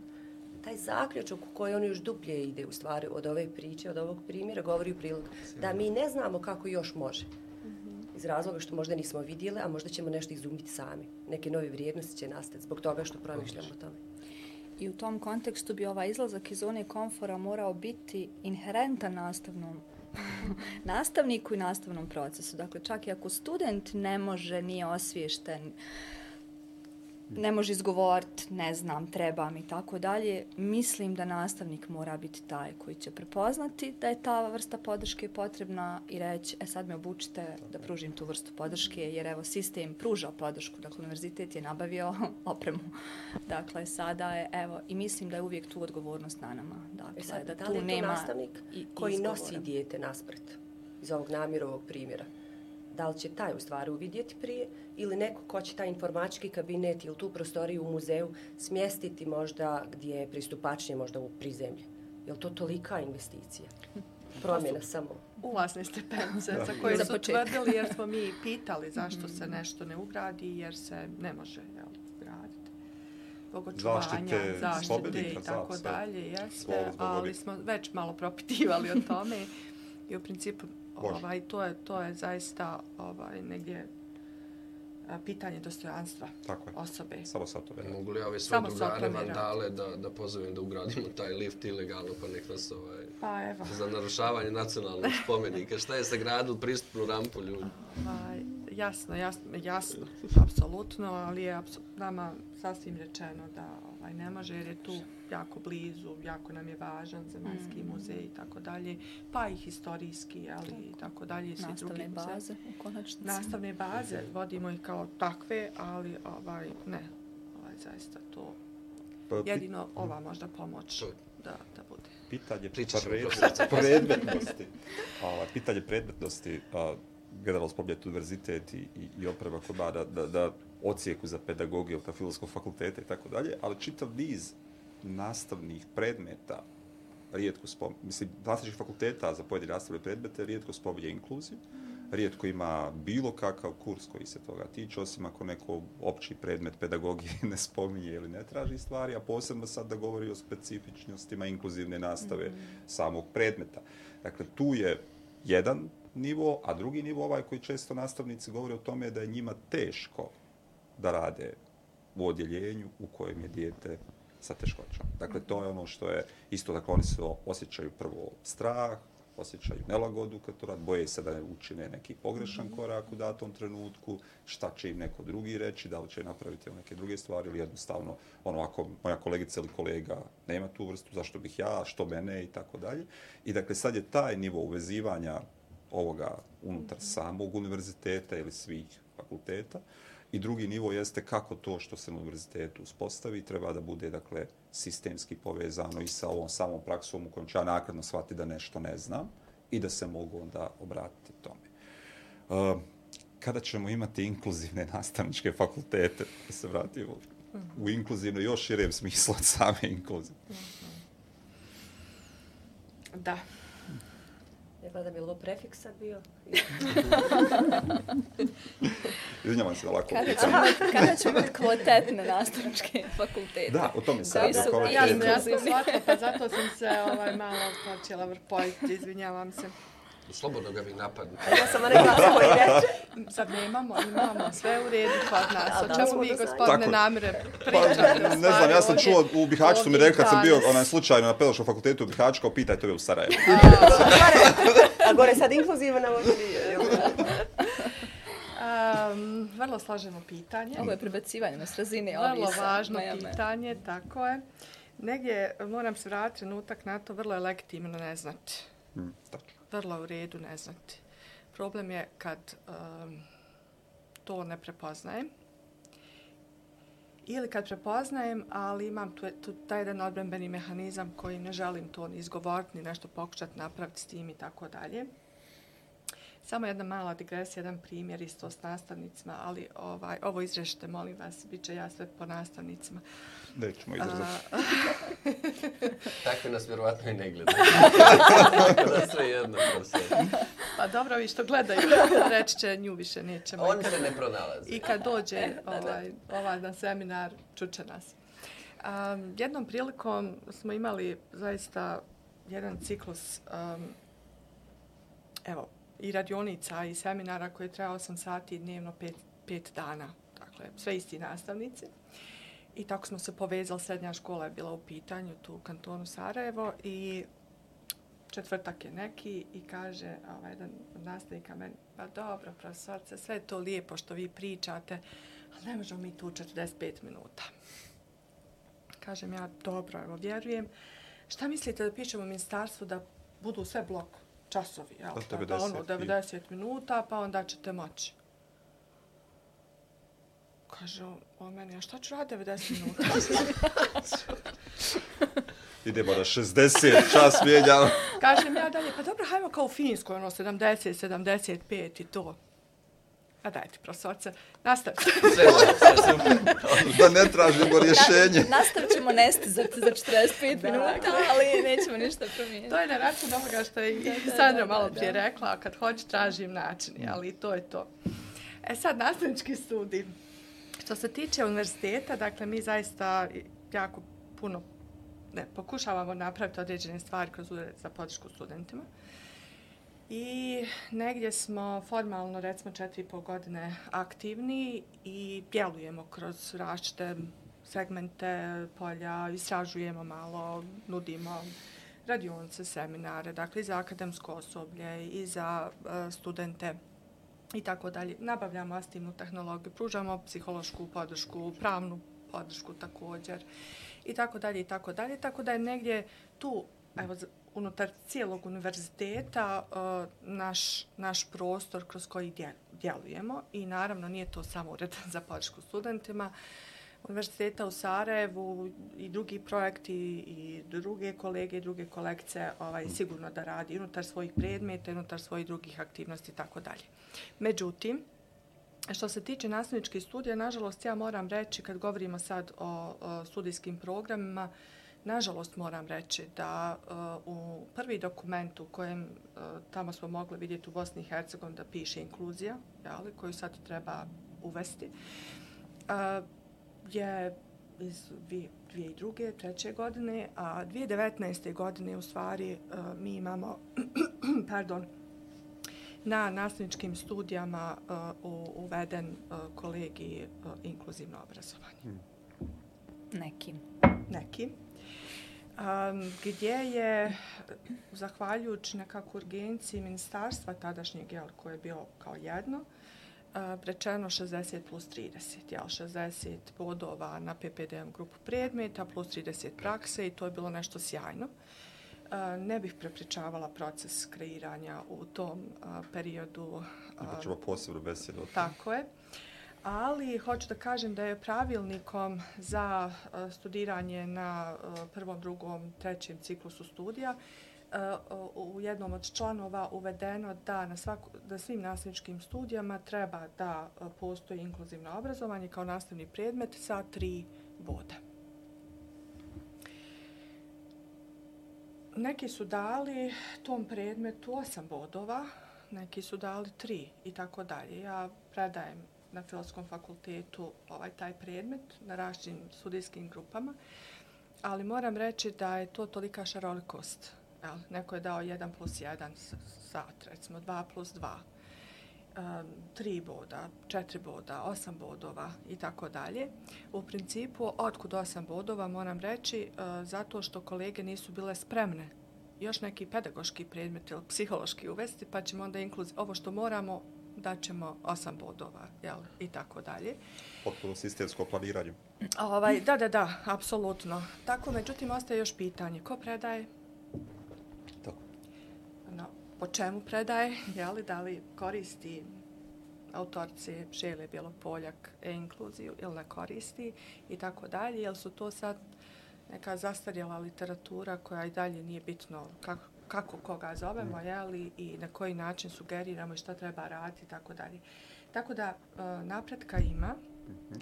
taj zaključak u koji on još dublje ide u stvari od ove priče, od ovog primjera, govori u prilog da mi ne znamo kako još može. Iz razloga što možda nismo vidjeli, a možda ćemo nešto izumiti sami. Neke nove vrijednosti će nastati zbog toga što promišljamo o tome. I u tom kontekstu bi ovaj izlazak iz zone komfora morao biti inherentan nastavnom nastavniku i nastavnom procesu. Dakle, čak i ako student ne može, nije osviješten, ne može izgovoriti, ne znam, trebam i tako dalje, mislim da nastavnik mora biti taj koji će prepoznati da je ta vrsta podrške potrebna i reći, e sad me obučite da pružim tu vrstu podrške, jer evo sistem pruža podršku, dakle univerzitet je nabavio opremu. Dakle, sada je, evo, i mislim da je uvijek tu odgovornost na nama. Dakle, E sad, da da tu li je to nema nastavnik i- koji izgovora. nosi dijete naspred iz ovog namjerovog primjera? Da li će taj u stvari uvidjeti prije ili neko ko će taj informački kabinet ili tu prostoriju u muzeju smjestiti možda gdje je pristupačnije možda u prizemlje? Je li to tolika investicija? Promjena samo. ulazne stepenice za koje Za su tvrdili jer smo mi pitali zašto se nešto ne ugradi jer se ne može jel, graditi. Zbog očuvanja, Zaštite zaštite i tako dalje, jeste, ali smo već malo propitivali o tome i u principu Ovaj, to, je, to je zaista ovaj, negdje a, pitanje dostojanstva Tako je. osobe. Samo sad to verujem. Mogu li ja ove svoje Samo drugare vandale da, da pozovem da ugradimo taj lift ilegalno pa nek nas ovaj, Pa evo, za narušavanje nacionalnog spomenika. Šta je sagradili pristupnu rampu ljudi? ovaj, jasno, jasno, jasno, apsolutno, ali je apso- nama sasvim rečeno da ovaj, ne može jer je tu jako blizu, jako nam je važan zemaljski muzej i tako dalje, pa i historijski, ali i tako dalje svi drugi nastavne muzeji. baze u konačnici. Nastavne baze, vodimo ih kao takve, ali ovaj, ne, ovaj, zaista to Pa, pi- jedino ova možda pomoć To- da, da bude. pitanje Pričat ćemo pred- profesorica. predmetnosti. A, pitanje predmetnosti, a, generalno spominjati univerzitet i, i, i oprema kod da, da, da ocijeku za pedagogiju kao filozofskog fakulteta i tako dalje, ali čitav niz nastavnih predmeta rijetko spominje, mislim, nastavnih fakulteta za pojedine nastavne predmete rijetko spominje inkluziju, rijetko ima bilo kakav kurs koji se toga tiče, osim ako neko opći predmet pedagogije ne spominje ili ne traži stvari, a posebno sad da govori o specifičnostima inkluzivne nastave samog predmeta. Dakle, tu je jedan nivo, a drugi nivo ovaj koji često nastavnici govore o tome da je njima teško da rade u odjeljenju u kojem je dijete sa teškoćom. Dakle, to je ono što je isto, dakle, oni se osjećaju prvo strah, osjećaju nelagodu kad to rad, boje se da ne učine neki pogrešan korak u datom trenutku, šta će im neko drugi reći, da li će napraviti neke druge stvari ili jednostavno, ono, ako moja kolegica ili kolega nema tu vrstu, zašto bih ja, što mene i tako dalje. I dakle, sad je taj nivo uvezivanja ovoga unutar samog univerziteta ili svih fakulteta, I drugi nivo jeste kako to što se na univerzitetu uspostavi treba da bude dakle sistemski povezano i sa ovom samom praksom u kojem ću ja nakladno shvatiti da nešto ne znam i da se mogu onda obratiti tome. Uh, kada ćemo imati inkluzivne nastavničke fakultete, da se vratimo u inkluzivno još širem smislu od same inkluzivne. Da. Je da bi lo prefiks sad bio? Izvinjavam se da lako Kada ćemo, kada ćemo imati kvalitetne nastavničke fakultete? Da, o tome se Koji radi. su o Ja sam, ja sam shvatila, pa zato sam se ovaj, malo počela vrpojiti, izvinjavam se. Slobodno ga vi napadnite. Ja sam glas koji reče. Sad nemamo, imamo, sve u redu kod nas. O čemu vi, sada. gospodine Tako. Namire, Pa, pričate? u ne znam, ja sam čuo, u Bihaću su mi rekli kad sam bio onaj slučajno na pedagoškom fakultetu u Bihaću, kao pitajte ove u Sarajevu. A gore sad nije. jel? Um, vrlo složeno pitanje. Ovo je prebacivanje na razine Vrlo ovisa. važno pitanje, tako je. Negdje moram se vratiti trenutak na to, vrlo je legitimno ne znati. Hmm, tačno. Vrlo u redu ne znati. Problem je kad um, to ne prepoznajem. Ili kad prepoznajem, ali imam tu, tu taj jedan odbrambeni mehanizam koji ne želim to ni izgovoriti, ni nešto pokušati napraviti s tim i tako dalje. Samo jedna mala digresija, jedan primjer isto s nastavnicima, ali ovaj, ovo izrešite, molim vas, bit će ja sve po nastavnicima. Nećemo izrazati. A, Takvi nas vjerovatno i ne gledaju. Tako da sve jedno pa dobro, vi što gledaju, reći će nju više nećemo. Oni se ne pronalaze. I kad dođe ovaj, ovaj na seminar, čuče nas. Um, jednom prilikom smo imali zaista jedan ciklus um, evo, i radionica i seminara koje je 8 sati dnevno 5, 5 dana. Dakle, sve isti nastavnici. I tako smo se povezali, srednja škola je bila u pitanju tu u kantonu Sarajevo i četvrtak je neki i kaže ovaj, jedan od nastavnika meni, pa dobro, profesorce, sve je to lijepo što vi pričate, ali ne možemo mi tu 45 minuta. Kažem ja, dobro, evo, vjerujem. Šta mislite da pišemo u ministarstvu da budu sve blok časovi, jel? Pa Pa, 90 ono, 90 minuta, pa onda ćete moći. Kaže on meni, a šta ću raditi 90 minuta? Idemo na 60, čas mijenjamo. Kažem ja dalje, pa dobro, hajmo kao u Finskoj, ono 70, 75 i to. A dajte, profesorce, nastavite. Sve, sve super. Da ne tražimo rješenje. Na, nastavit ćemo nestizati za 45 minuta, ali nećemo ništa promijeniti. to je na račun ovoga što je Da, da, Sandra da, malo da, prije da. rekla, a kad hoću tražim način, ali to je to. E sad, nastavnički studij. Što se tiče univerziteta, dakle, mi zaista jako puno ne, pokušavamo napraviti određene stvari kroz ured za podršku studentima. I negdje smo formalno, recimo, četiri i pol godine aktivni i djelujemo kroz različite segmente polja, istražujemo malo, nudimo radionice, seminare, dakle i za akademsko osoblje i za uh, studente i tako dalje. Nabavljamo asistivnu tehnologiju, pružamo psihološku podršku, pravnu podršku također i tako dalje i tako dalje. Tako da je negdje tu, evo, unutar cijelog univerziteta uh, naš, naš prostor kroz koji djelujemo i naravno nije to samo ured za podršku studentima, Univerziteta u Sarajevu i drugi projekti i druge kolege i druge kolekcije ovaj, sigurno da radi unutar svojih predmeta, unutar svojih drugih aktivnosti i tako dalje. Međutim, što se tiče nastavničkih studija, nažalost ja moram reći kad govorimo sad o, o studijskim programima, nažalost moram reći da uh, u prvi dokument u kojem uh, tamo smo mogli vidjeti u Bosni i Hercegovini da piše inkluzija, jeli, koju sad treba uvesti, uh, je iz dvije- 2002. treće godine, a 2019. godine u stvari uh, mi imamo pardon, na nastavničkim studijama uh, u- uveden uh, kolegij uh, inkluzivno obrazovanje. Nekim. Neki. Um, gdje je, zahvaljujući nekako urgenciji ministarstva tadašnjeg, jel, koje je bio kao jedno, uh, rečeno 60 plus 30, jel, 60 bodova na PPDM grupu predmeta plus 30 prakse i to je bilo nešto sjajno. Uh, ne bih prepričavala proces kreiranja u tom uh, periodu. uh, Imat ćemo posebnu besedu. o tome. Tako je. Ali hoću da kažem da je pravilnikom za e, studiranje na e, prvom, drugom, trećem ciklusu studija e, u jednom od članova uvedeno da na svaku, da svim nastavničkim studijama treba da postoji inkluzivno obrazovanje kao nastavni predmet sa tri boda. Neki su dali tom predmetu osam bodova, neki su dali tri i tako dalje. Ja predajem na filozofskom fakultetu ovaj taj predmet na različitim studijskim grupama, ali moram reći da je to tolika šarolikost. Jel? Neko je dao 1 plus 1 sat, recimo 2 plus 2, 3 boda, 4 boda, 8 bodova i tako dalje. U principu, otkud 8 bodova, moram reći, e, zato što kolege nisu bile spremne još neki pedagoški predmet ili psihološki uvesti, pa ćemo onda inkluz... ovo što moramo, da ćemo osam bodova, jel, i tako dalje. Potpuno sistemsko planiranje. Ovaj, da, da, da, apsolutno. Tako, međutim, ostaje još pitanje. Ko predaje? Tako. No, po čemu predaje? Jeli, da li koristi autorci Žele Bjelopoljak e-inkluziju ili ne koristi i tako dalje? Jel su to sad neka zastarjela literatura koja i dalje nije bitno kako, kako koga zovemo, mm. jeli, i na koji način sugeriramo i šta treba raditi tako dalje. Tako da uh, napretka ima, mm -hmm.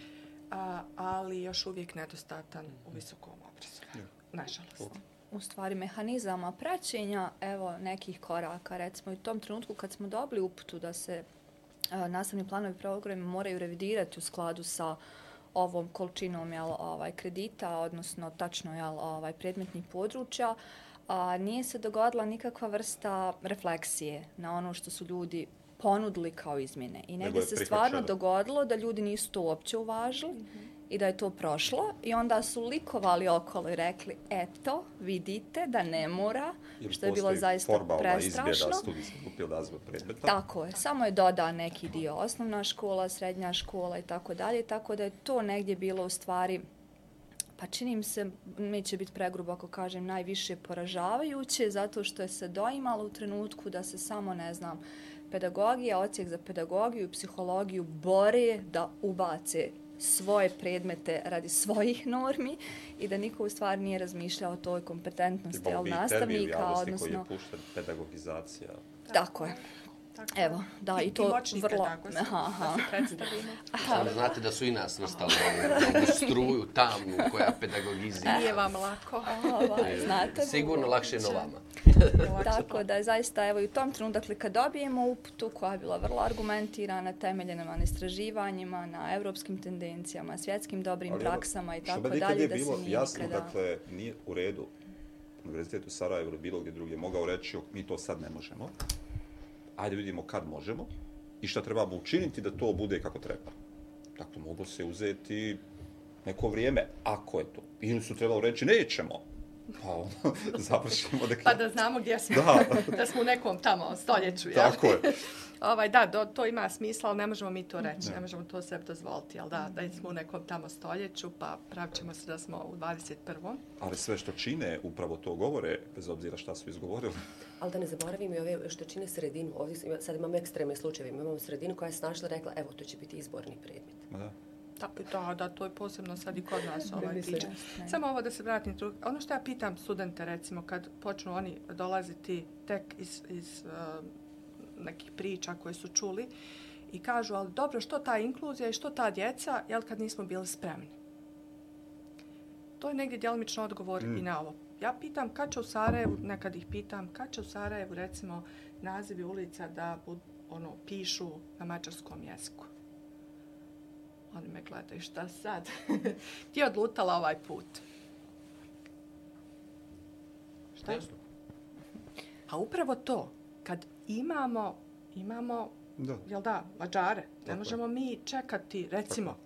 a, ali još uvijek nedostatan u visokom obrazovanju. Yeah. Nažalost. U stvari mehanizama praćenja, evo nekih koraka, recimo u tom trenutku kad smo dobili uputu da se uh, nastavni planovi programi moraju revidirati u skladu sa ovom količinom jel, ovaj, kredita, odnosno tačno jel, ovaj, predmetnih područja, a, nije se dogodila nikakva vrsta refleksije na ono što su ljudi ponudili kao izmjene. I negdje se stvarno dogodilo da ljudi nisu to uopće uvažili. Mm -hmm i da je to prošlo i onda su likovali okolo i rekli eto, vidite da ne mora, Jer što je bilo zaista prestrašno. predmeta. Tako je, samo je doda neki dio osnovna škola, srednja škola i tako dalje, tako da je to negdje bilo u stvari Pa čini mi se, mi će biti pregrubo ako kažem, najviše poražavajuće, zato što je se doimalo u trenutku da se samo, ne znam, pedagogija, ocijek za pedagogiju i psihologiju bore da ubace svoje predmete radi svojih normi i da niko u stvari nije razmišljao o toj kompetentnosti al nastavnika, odnosno... Koji je pušten pedagogizacija. Tako je. Tako. Evo, da, i, i to I vrlo... Tako se, aha, aha. da se predstavimo. Samo znate da su i nas vrstali u struju tamnu koja pedagogizira. Nije vam lako. Ovaj, znate. Sigurno lakše no vama. Tako da je zaista, evo i u tom trenutku, dakle, kad dobijemo uputu koja je bila vrlo argumentirana, temeljena na istraživanjima, na evropskim tendencijama, svjetskim dobrim Ali, praksama i tako dalje, da se nije jasno, nikada... dakle, nije u redu Univerzitetu Sarajevo ili bilo gdje drugdje mogao reći, mi to sad ne možemo, ajde vidimo kad možemo i šta trebamo učiniti da to bude kako treba. Dakle, mogu se uzeti neko vrijeme, ako je to. Ili su trebalo reći, nećemo, Pa ono, završimo da... Pa da znamo gdje smo. Da. da smo u nekom tamo stoljeću. Ja? Tako je. Ovaj, da, do, to ima smisla, ali ne možemo mi to reći. Ne, ne možemo to sve dozvoliti. Jel da, da smo u nekom tamo stoljeću, pa pravit ćemo se da smo u 21. Ali sve što čine upravo to govore, bez obzira šta su izgovorili. Ali da ne zaboravim i ove što čine sredinu. Ovdje sad imamo ekstremne slučajeve. Imamo sredinu koja je snašla rekla, evo, to će biti izborni predmet. Da. Da, da, da, to je posebno sad i kod nas ovaj priča. Samo ovo da se vratim. Ono što ja pitam studente, recimo, kad počnu oni dolaziti tek iz, iz uh, nekih priča koje su čuli i kažu, ali dobro, što ta inkluzija i što ta djeca, jel kad nismo bili spremni? To je negdje djelomično odgovor mm. i na ovo. Ja pitam kad će u Sarajevu, nekad ih pitam, kad će u Sarajevu, recimo, nazivi ulica da bud, ono, pišu na mađarskom jeziku? Oni me gledaju, šta sad? Ti je odlutala ovaj put. Šta je? A upravo to, imamo, imamo, da. jel da, mađare, ne Tako možemo je. mi čekati, recimo, Tako.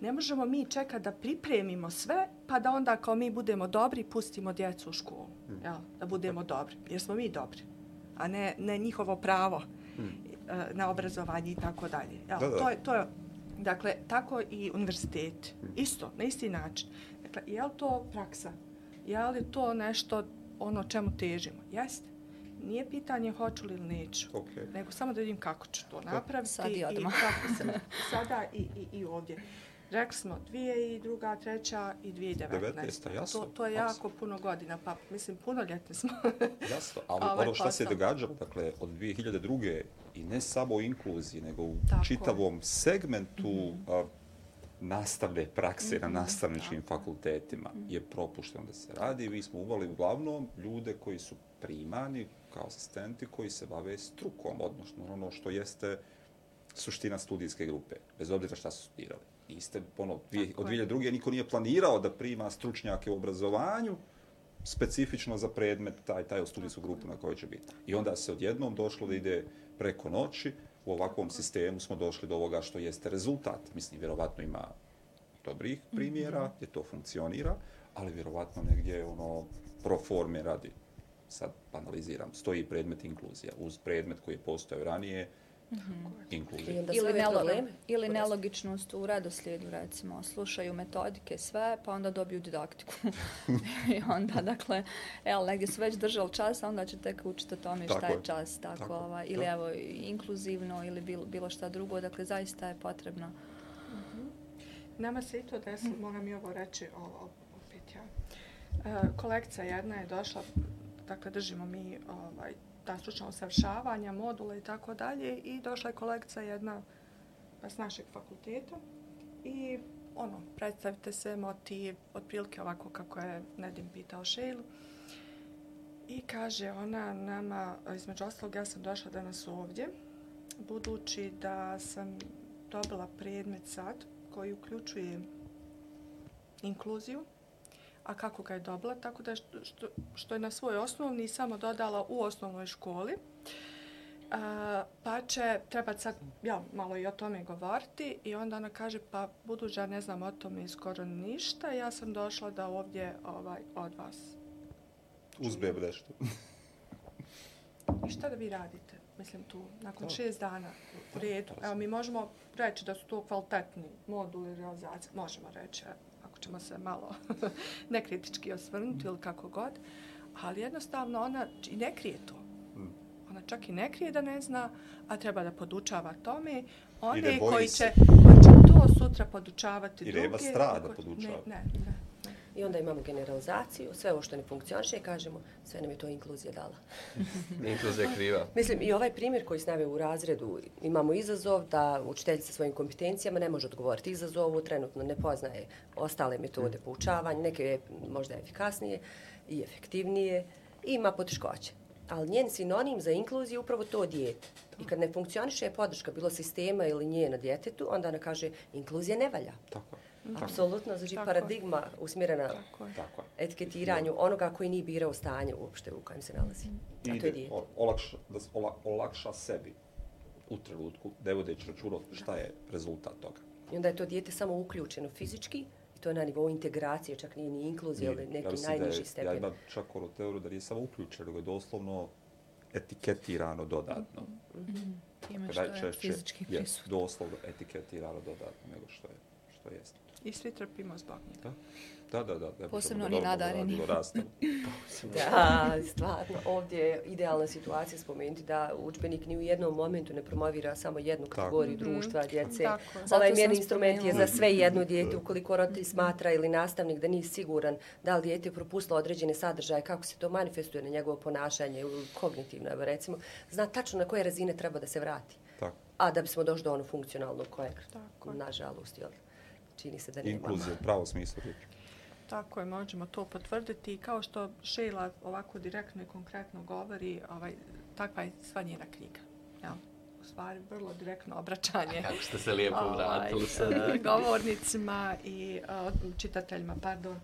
ne možemo mi čekati da pripremimo sve, pa da onda kao mi budemo dobri, pustimo djecu u školu, hmm. jel, da budemo Tako. dobri, jer smo mi dobri, a ne, ne njihovo pravo hmm. na obrazovanje i tako dalje. Jel, da, da. To, je, to je Dakle, tako i univerzitet. Isto, na isti način. Dakle, je li to praksa? Je li to nešto ono čemu težimo? Jeste. Nije pitanje hoću li ili neću. Okay. Nego samo da vidim kako ću to napraviti. Sad i odmah. I kako se, sada i, i, i ovdje. Rekli smo dvije i druga, treća i 2019. 19, jasno. To, to je jako puno godina, pa mislim punoljetni smo. Jasno, ali Ovaj ono što se događalo, dakle, od 2002. i ne samo u inkluziji, nego u Tako čitavom segmentu a, nastavne prakse Mhm. na nastavničkim fakultetima je propušteno da se radi. Mi smo uvali uglavnom ljude koji su primani kao asistenti koji se bave strukom, odnosno ono što jeste suština studijske grupe, bez obzira šta su studirali. Iste, ono, dvije, od je. 2002. niko nije planirao da prima stručnjake u obrazovanju, specifično za predmet taj, taj studijsku grupu na kojoj će biti. I onda se odjednom došlo da ide preko noći, u ovakvom sistemu smo došli do ovoga što jeste rezultat. Mislim, vjerovatno ima dobrih primjera gdje to funkcionira, ali vjerovatno negdje ono pro forme radi. Sad analiziram, stoji predmet inkluzija uz predmet koji je postojao ranije, inkluzija. onda sve Ili, nelo, ili nelogičnost u redoslijedu, recimo. Slušaju metodike sve, pa onda dobiju didaktiku. I onda, dakle, evo, negdje su već držali čas, a onda će tek učiti o tome šta Tako je je. čas. Tako, Tako je, ovaj, ili da. evo, inkluzivno, ili bilo, bilo šta drugo. Dakle, zaista je potrebno. Nama se i to desilo, moram i ovo reći o, o, opet ja. E, kolekcija jedna je došla, dakle držimo mi ovaj, ta stručna usavršavanja, module i tako dalje. I došla je kolekcija jedna pa, s našeg fakulteta. I ono, predstavite se motiv, otprilike ovako kako je Nedim pitao Šejlu. I kaže ona nama, između ostalog ja sam došla danas ovdje, budući da sam dobila predmet sad koji uključuje inkluziju, a kako ga je dobila, tako da što, što, što je na svoj osnovni samo dodala u osnovnoj školi. A, pa će trebati sad ja, malo i o tome govoriti i onda ona kaže pa budući ja ne znam o tome skoro ništa, ja sam došla da ovdje ovaj, od vas. Uzbeb nešto. I šta da vi radite? Mislim tu, nakon Da. šest dana u redu. Evo, mi možemo reći da su to kvalitetni moduli realizacije. Možemo reći, e, ako ćemo se malo nekritički osvrnuti ili kako god. Ali jednostavno ona i ne krije to. Mm. Ona čak i ne krije da ne zna, a treba da podučava tome. I One koji će, koji će to sutra podučavati I druge. nema strah da podučava. Ne, ne, ne. I onda imamo generalizaciju, sve ovo što ne funkcioniše kažemo sve nam je to inkluzija dala. Inkluzija je kriva. Mislim, i ovaj primjer koji snave u razredu, imamo izazov da učitelj sa svojim kompetencijama ne može odgovoriti izazovu, trenutno ne poznaje ostale metode poučavanja, neke je možda efikasnije i efektivnije i ima poteškoće. Ali njen sinonim za inkluziju je upravo to dijete. I kad ne funkcioniše podrška bilo sistema ili nje na djetetu, onda ona kaže inkluzija ne valja. Tako. Apsolutno, znači Tako je. paradigma usmjerena Tako je. Tako je. etiketiranju onoga koji nije birao stanje uopšte u kojem se nalazi. A to je dijete. olakša, da se ola, olakša sebi u trenutku, ne vodeći računa šta je rezultat toga. I onda je to dijete samo uključeno fizički i to je na nivou integracije, čak nije ni inkluzija Nije- neki da je- najniži stepen. Ja imam čak ono teoriju da nije samo uključeno, nego je doslovno etiketirano dodatno. Time što je fizički je prisutno. doslovno etiketirano dodatno nego što je, što jeste. I svi trpimo zbog njega. Da, da, da. da ne Posebno oni nadareni. Da, stvarno, ovdje je idealna situacija spomenuti da učbenik ni u jednom momentu ne promovira samo jednu kategoriju društva, djece. Tako je. Ovaj mjerni instrument je za sve jedno dijete, ukoliko roditelj smatra ili nastavnik da nije siguran da li dijete je propustilo određene sadržaje, kako se to manifestuje na njegovo ponašanje, ili kognitivno, evo recimo, zna tačno na koje razine treba da se vrati. Tako. A da bismo došli do onog funkcionalnog kojeg, Tako je. nažalost, jel, čini se da nemamo. Inkluzija u pravom smislu riječi. Tako je, možemo to potvrditi. Kao što Šejla ovako direktno i konkretno govori, ovaj, takva je sva njena knjiga. Ja, u stvari, vrlo direktno obraćanje Kako ste se lijepo ovaj, vratili eh, govornicima i eh, čitateljima, pardon.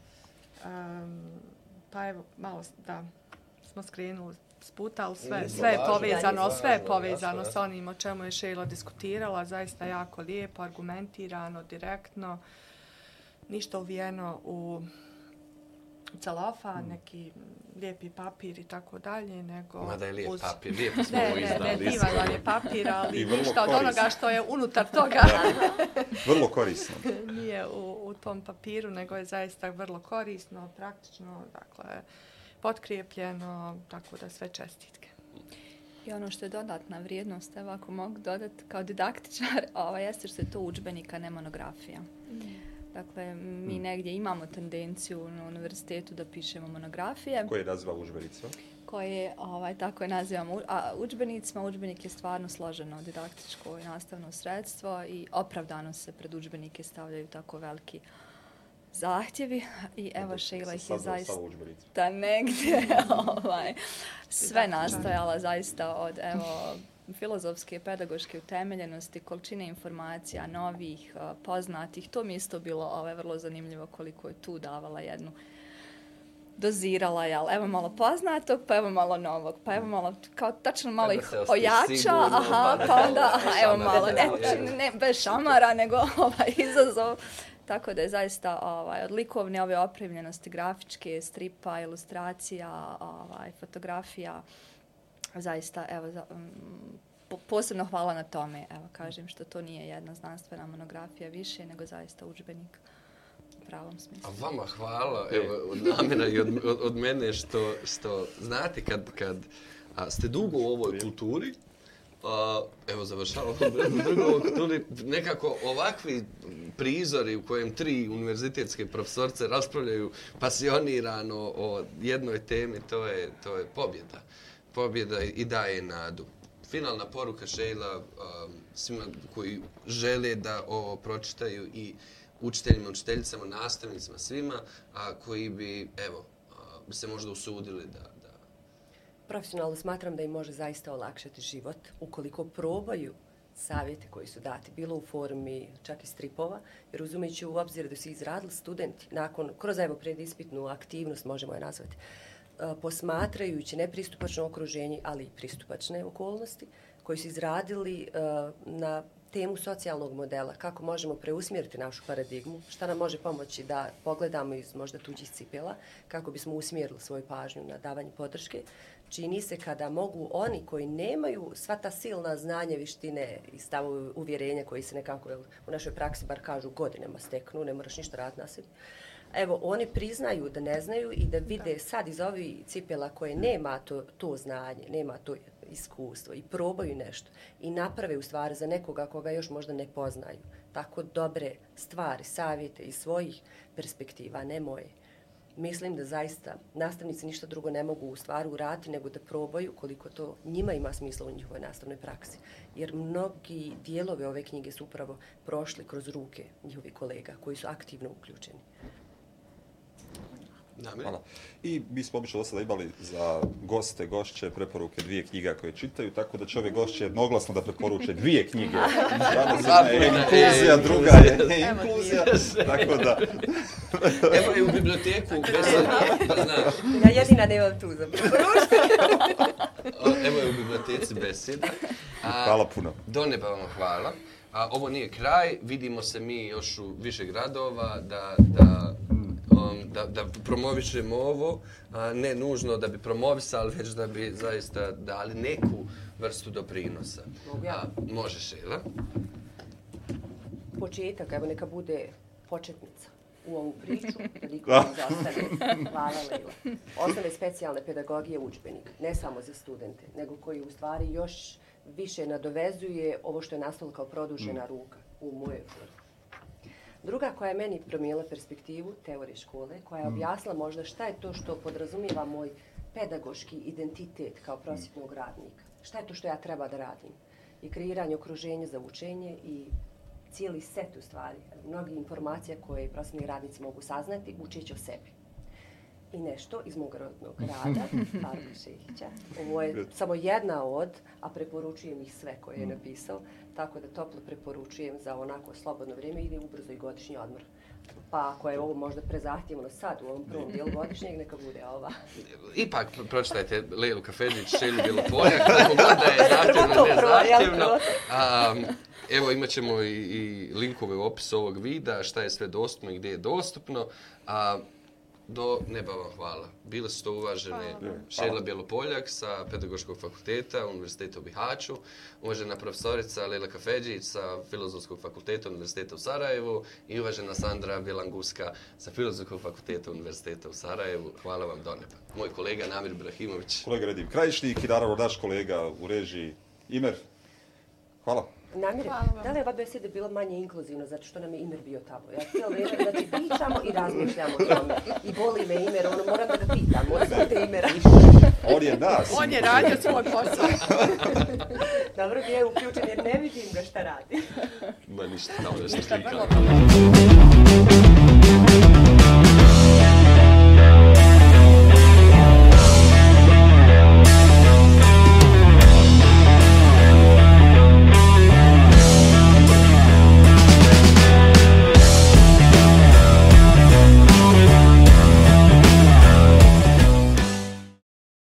Um, pa evo, malo da smo skrenuli puta, ali sve, sve je povezano, sve je povezano sa onim o čemu je Šejla diskutirala, zaista jako lijepo, argumentirano, direktno, ništa uvijeno u celofan, neki lijepi papir i tako dalje, nego... Mada je lijep uz- papir, lijepo smo Ne, ovo ne, ne, izdali. divan vam je papir, ali ništa od onoga što je unutar toga. Vrlo korisno. nije u, u tom papiru, nego je zaista vrlo korisno, praktično, dakle, potkrijepljeno, tako da sve čestitke. I ono što je dodatna vrijednost, evo ako mogu dodati kao didaktičar, ova, jeste što je to učbenika, ne monografija. Dakle, mi negdje imamo tendenciju na univerzitetu da pišemo monografije. Koje je naziva užbenica? koje ovaj, tako je nazivamo a, učbenicima. Učbenik je stvarno složeno didaktičko i nastavno sredstvo i opravdano se pred učbenike stavljaju tako veliki zahtjevi i evo Sheila ih je zaista negdje ovaj, sve nastojala zaista od evo filozofske, pedagoške utemeljenosti, količine informacija, novih, poznatih. To mi isto bilo ovaj, vrlo zanimljivo koliko je tu davala jednu dozirala, jel, evo malo poznatog, pa evo malo novog, pa evo malo, kao tačno malo ih ojača, sigurno, aha, pa, pa onda, aha, evo malo, ne, ne, ne, bez šamara, nego ovaj izazov. Tako da je zaista ovaj, od likovne ove opremljenosti, grafičke, stripa, ilustracija, ovaj, fotografija, zaista, evo, za, um, posebno hvala na tome, evo, kažem, što to nije jedna znanstvena monografija više, nego zaista učbenik pravom smislu. A vama hvala, evo, od namjera i od, od, od mene što, što znate kad, kad a, ste dugo u ovoj kulturi, a, evo završavamo drugo tuli nekako ovakvi prizori u kojem tri univerzitetske profesorce raspravljaju pasionirano o jednoj temi, to je, to je pobjeda. Pobjeda i daje nadu. Finalna poruka Šejla svima koji žele da ovo pročitaju i učiteljima, učiteljicama, nastavnicima, svima a, koji bi, evo, a, se možda usudili da... Profesionalno smatram da im može zaista olakšati život ukoliko probaju savjete koji su dati, bilo u formi čak i stripova, jer uzumeći u obzir da su izradili studenti nakon, kroz evo predispitnu aktivnost, možemo je nazvati, posmatrajući nepristupačno okruženje, ali i pristupačne okolnosti, koji su izradili na temu socijalnog modela, kako možemo preusmjeriti našu paradigmu, šta nam može pomoći da pogledamo iz možda tuđih cipela, kako bismo usmjerili svoju pažnju na davanje podrške, čini se kada mogu oni koji nemaju sva ta silna znanja, vištine i stavove uvjerenja koji se nekako u našoj praksi bar kažu godinama steknu, ne moraš ništa raditi na sebi, Evo, oni priznaju da ne znaju i da vide sad iz ovih cipela koje nema to, to znanje, nema to iskustvo i probaju nešto i naprave u stvari za nekoga koga još možda ne poznaju. Tako dobre stvari, savjete iz svojih perspektiva, ne moje. Mislim da zaista nastavnici ništa drugo ne mogu u stvari urati nego da probaju koliko to njima ima smisla u njihovoj nastavnoj praksi. Jer mnogi dijelovi ove knjige su upravo prošli kroz ruke njihovih kolega koji su aktivno uključeni. Hvala. I mi smo obično do sada imali za goste, gošće, preporuke dvije knjiga koje čitaju, tako da će ove gošće jednoglasno da preporuče dvije knjige. Jedna je inkluzija, druga je ne inkluzija, tako da... Evo je u biblioteku, znaš. Ja jedina nemam tu za Evo je u biblioteci beseda. Hvala puno. Do neba vam hvala. A, ovo nije kraj, vidimo se mi još u više gradova, da, da um, da, da promovišemo ovo, a ne nužno da bi promovisali, već da bi zaista dali neku vrstu doprinosa. Mogu ja? A, može Šela. Početak, evo neka bude početnica u ovu priču, da niko ne zastane. Hvala, Leila. Osnovne specijalne pedagogije učbenik, ne samo za studente, nego koji u stvari još više nadovezuje ovo što je nastalo kao produžena ruka u mojoj formi. Druga koja je meni promijenila perspektivu teorije škole, koja je mm. objasnila možda šta je to što podrazumijeva moj pedagoški identitet kao prosjetnog radnika. Šta je to što ja treba da radim? I kreiranje okruženja za učenje i cijeli set u stvari. Mnogi informacija koje prosjetni radnici mogu saznati učeći o sebi i nešto iz mog rodnog rada, Farka Šehića. Ovo je samo jedna od, a preporučujem ih sve koje je napisao, tako da toplo preporučujem za onako slobodno vrijeme ili ubrzo i godišnji odmor. Pa ako je ovo možda prezahtjevno sad u ovom prvom dijelu godišnjeg, neka bude ova. Ipak pročitajte Lelu Kafedić, Šelju Bilopolja, kako god da je zahtjevno, ne zahtjevno. Um, evo imat ćemo i, i linkove u opisu ovog videa, šta je sve dostupno i gdje je dostupno. A, do neba vam hvala. Bile su to uvažene Hvala. Šedla Bjelopoljak sa Pedagoškog fakulteta Univerziteta u Bihaću, uvažena profesorica Lila Kafeđić sa Filozofskog fakulteta Univerziteta u Sarajevu i uvažena Sandra Bjelanguska sa Filozofskog fakulteta Univerziteta u Sarajevu. Hvala vam do neba. Moj kolega Namir Ibrahimović. Kolega Redim Krajišnik i naravno naš kolega u režiji Imer. Hvala. Namire, da li je ova beseda bila manje inkluzivna zato što nam je Imer bio tamo? Ja cijelo vrijeme, znači, pričamo i razmišljamo o tome. I boli me Imer, ono, moram da ga pitam, moram da te Imera. On je nas. On je radio svoj posao. Dobro, gdje je uključen jer ne vidim ga šta radi. Ma ništa, tamo nešto Ništa, klikao. vrlo, vrlo.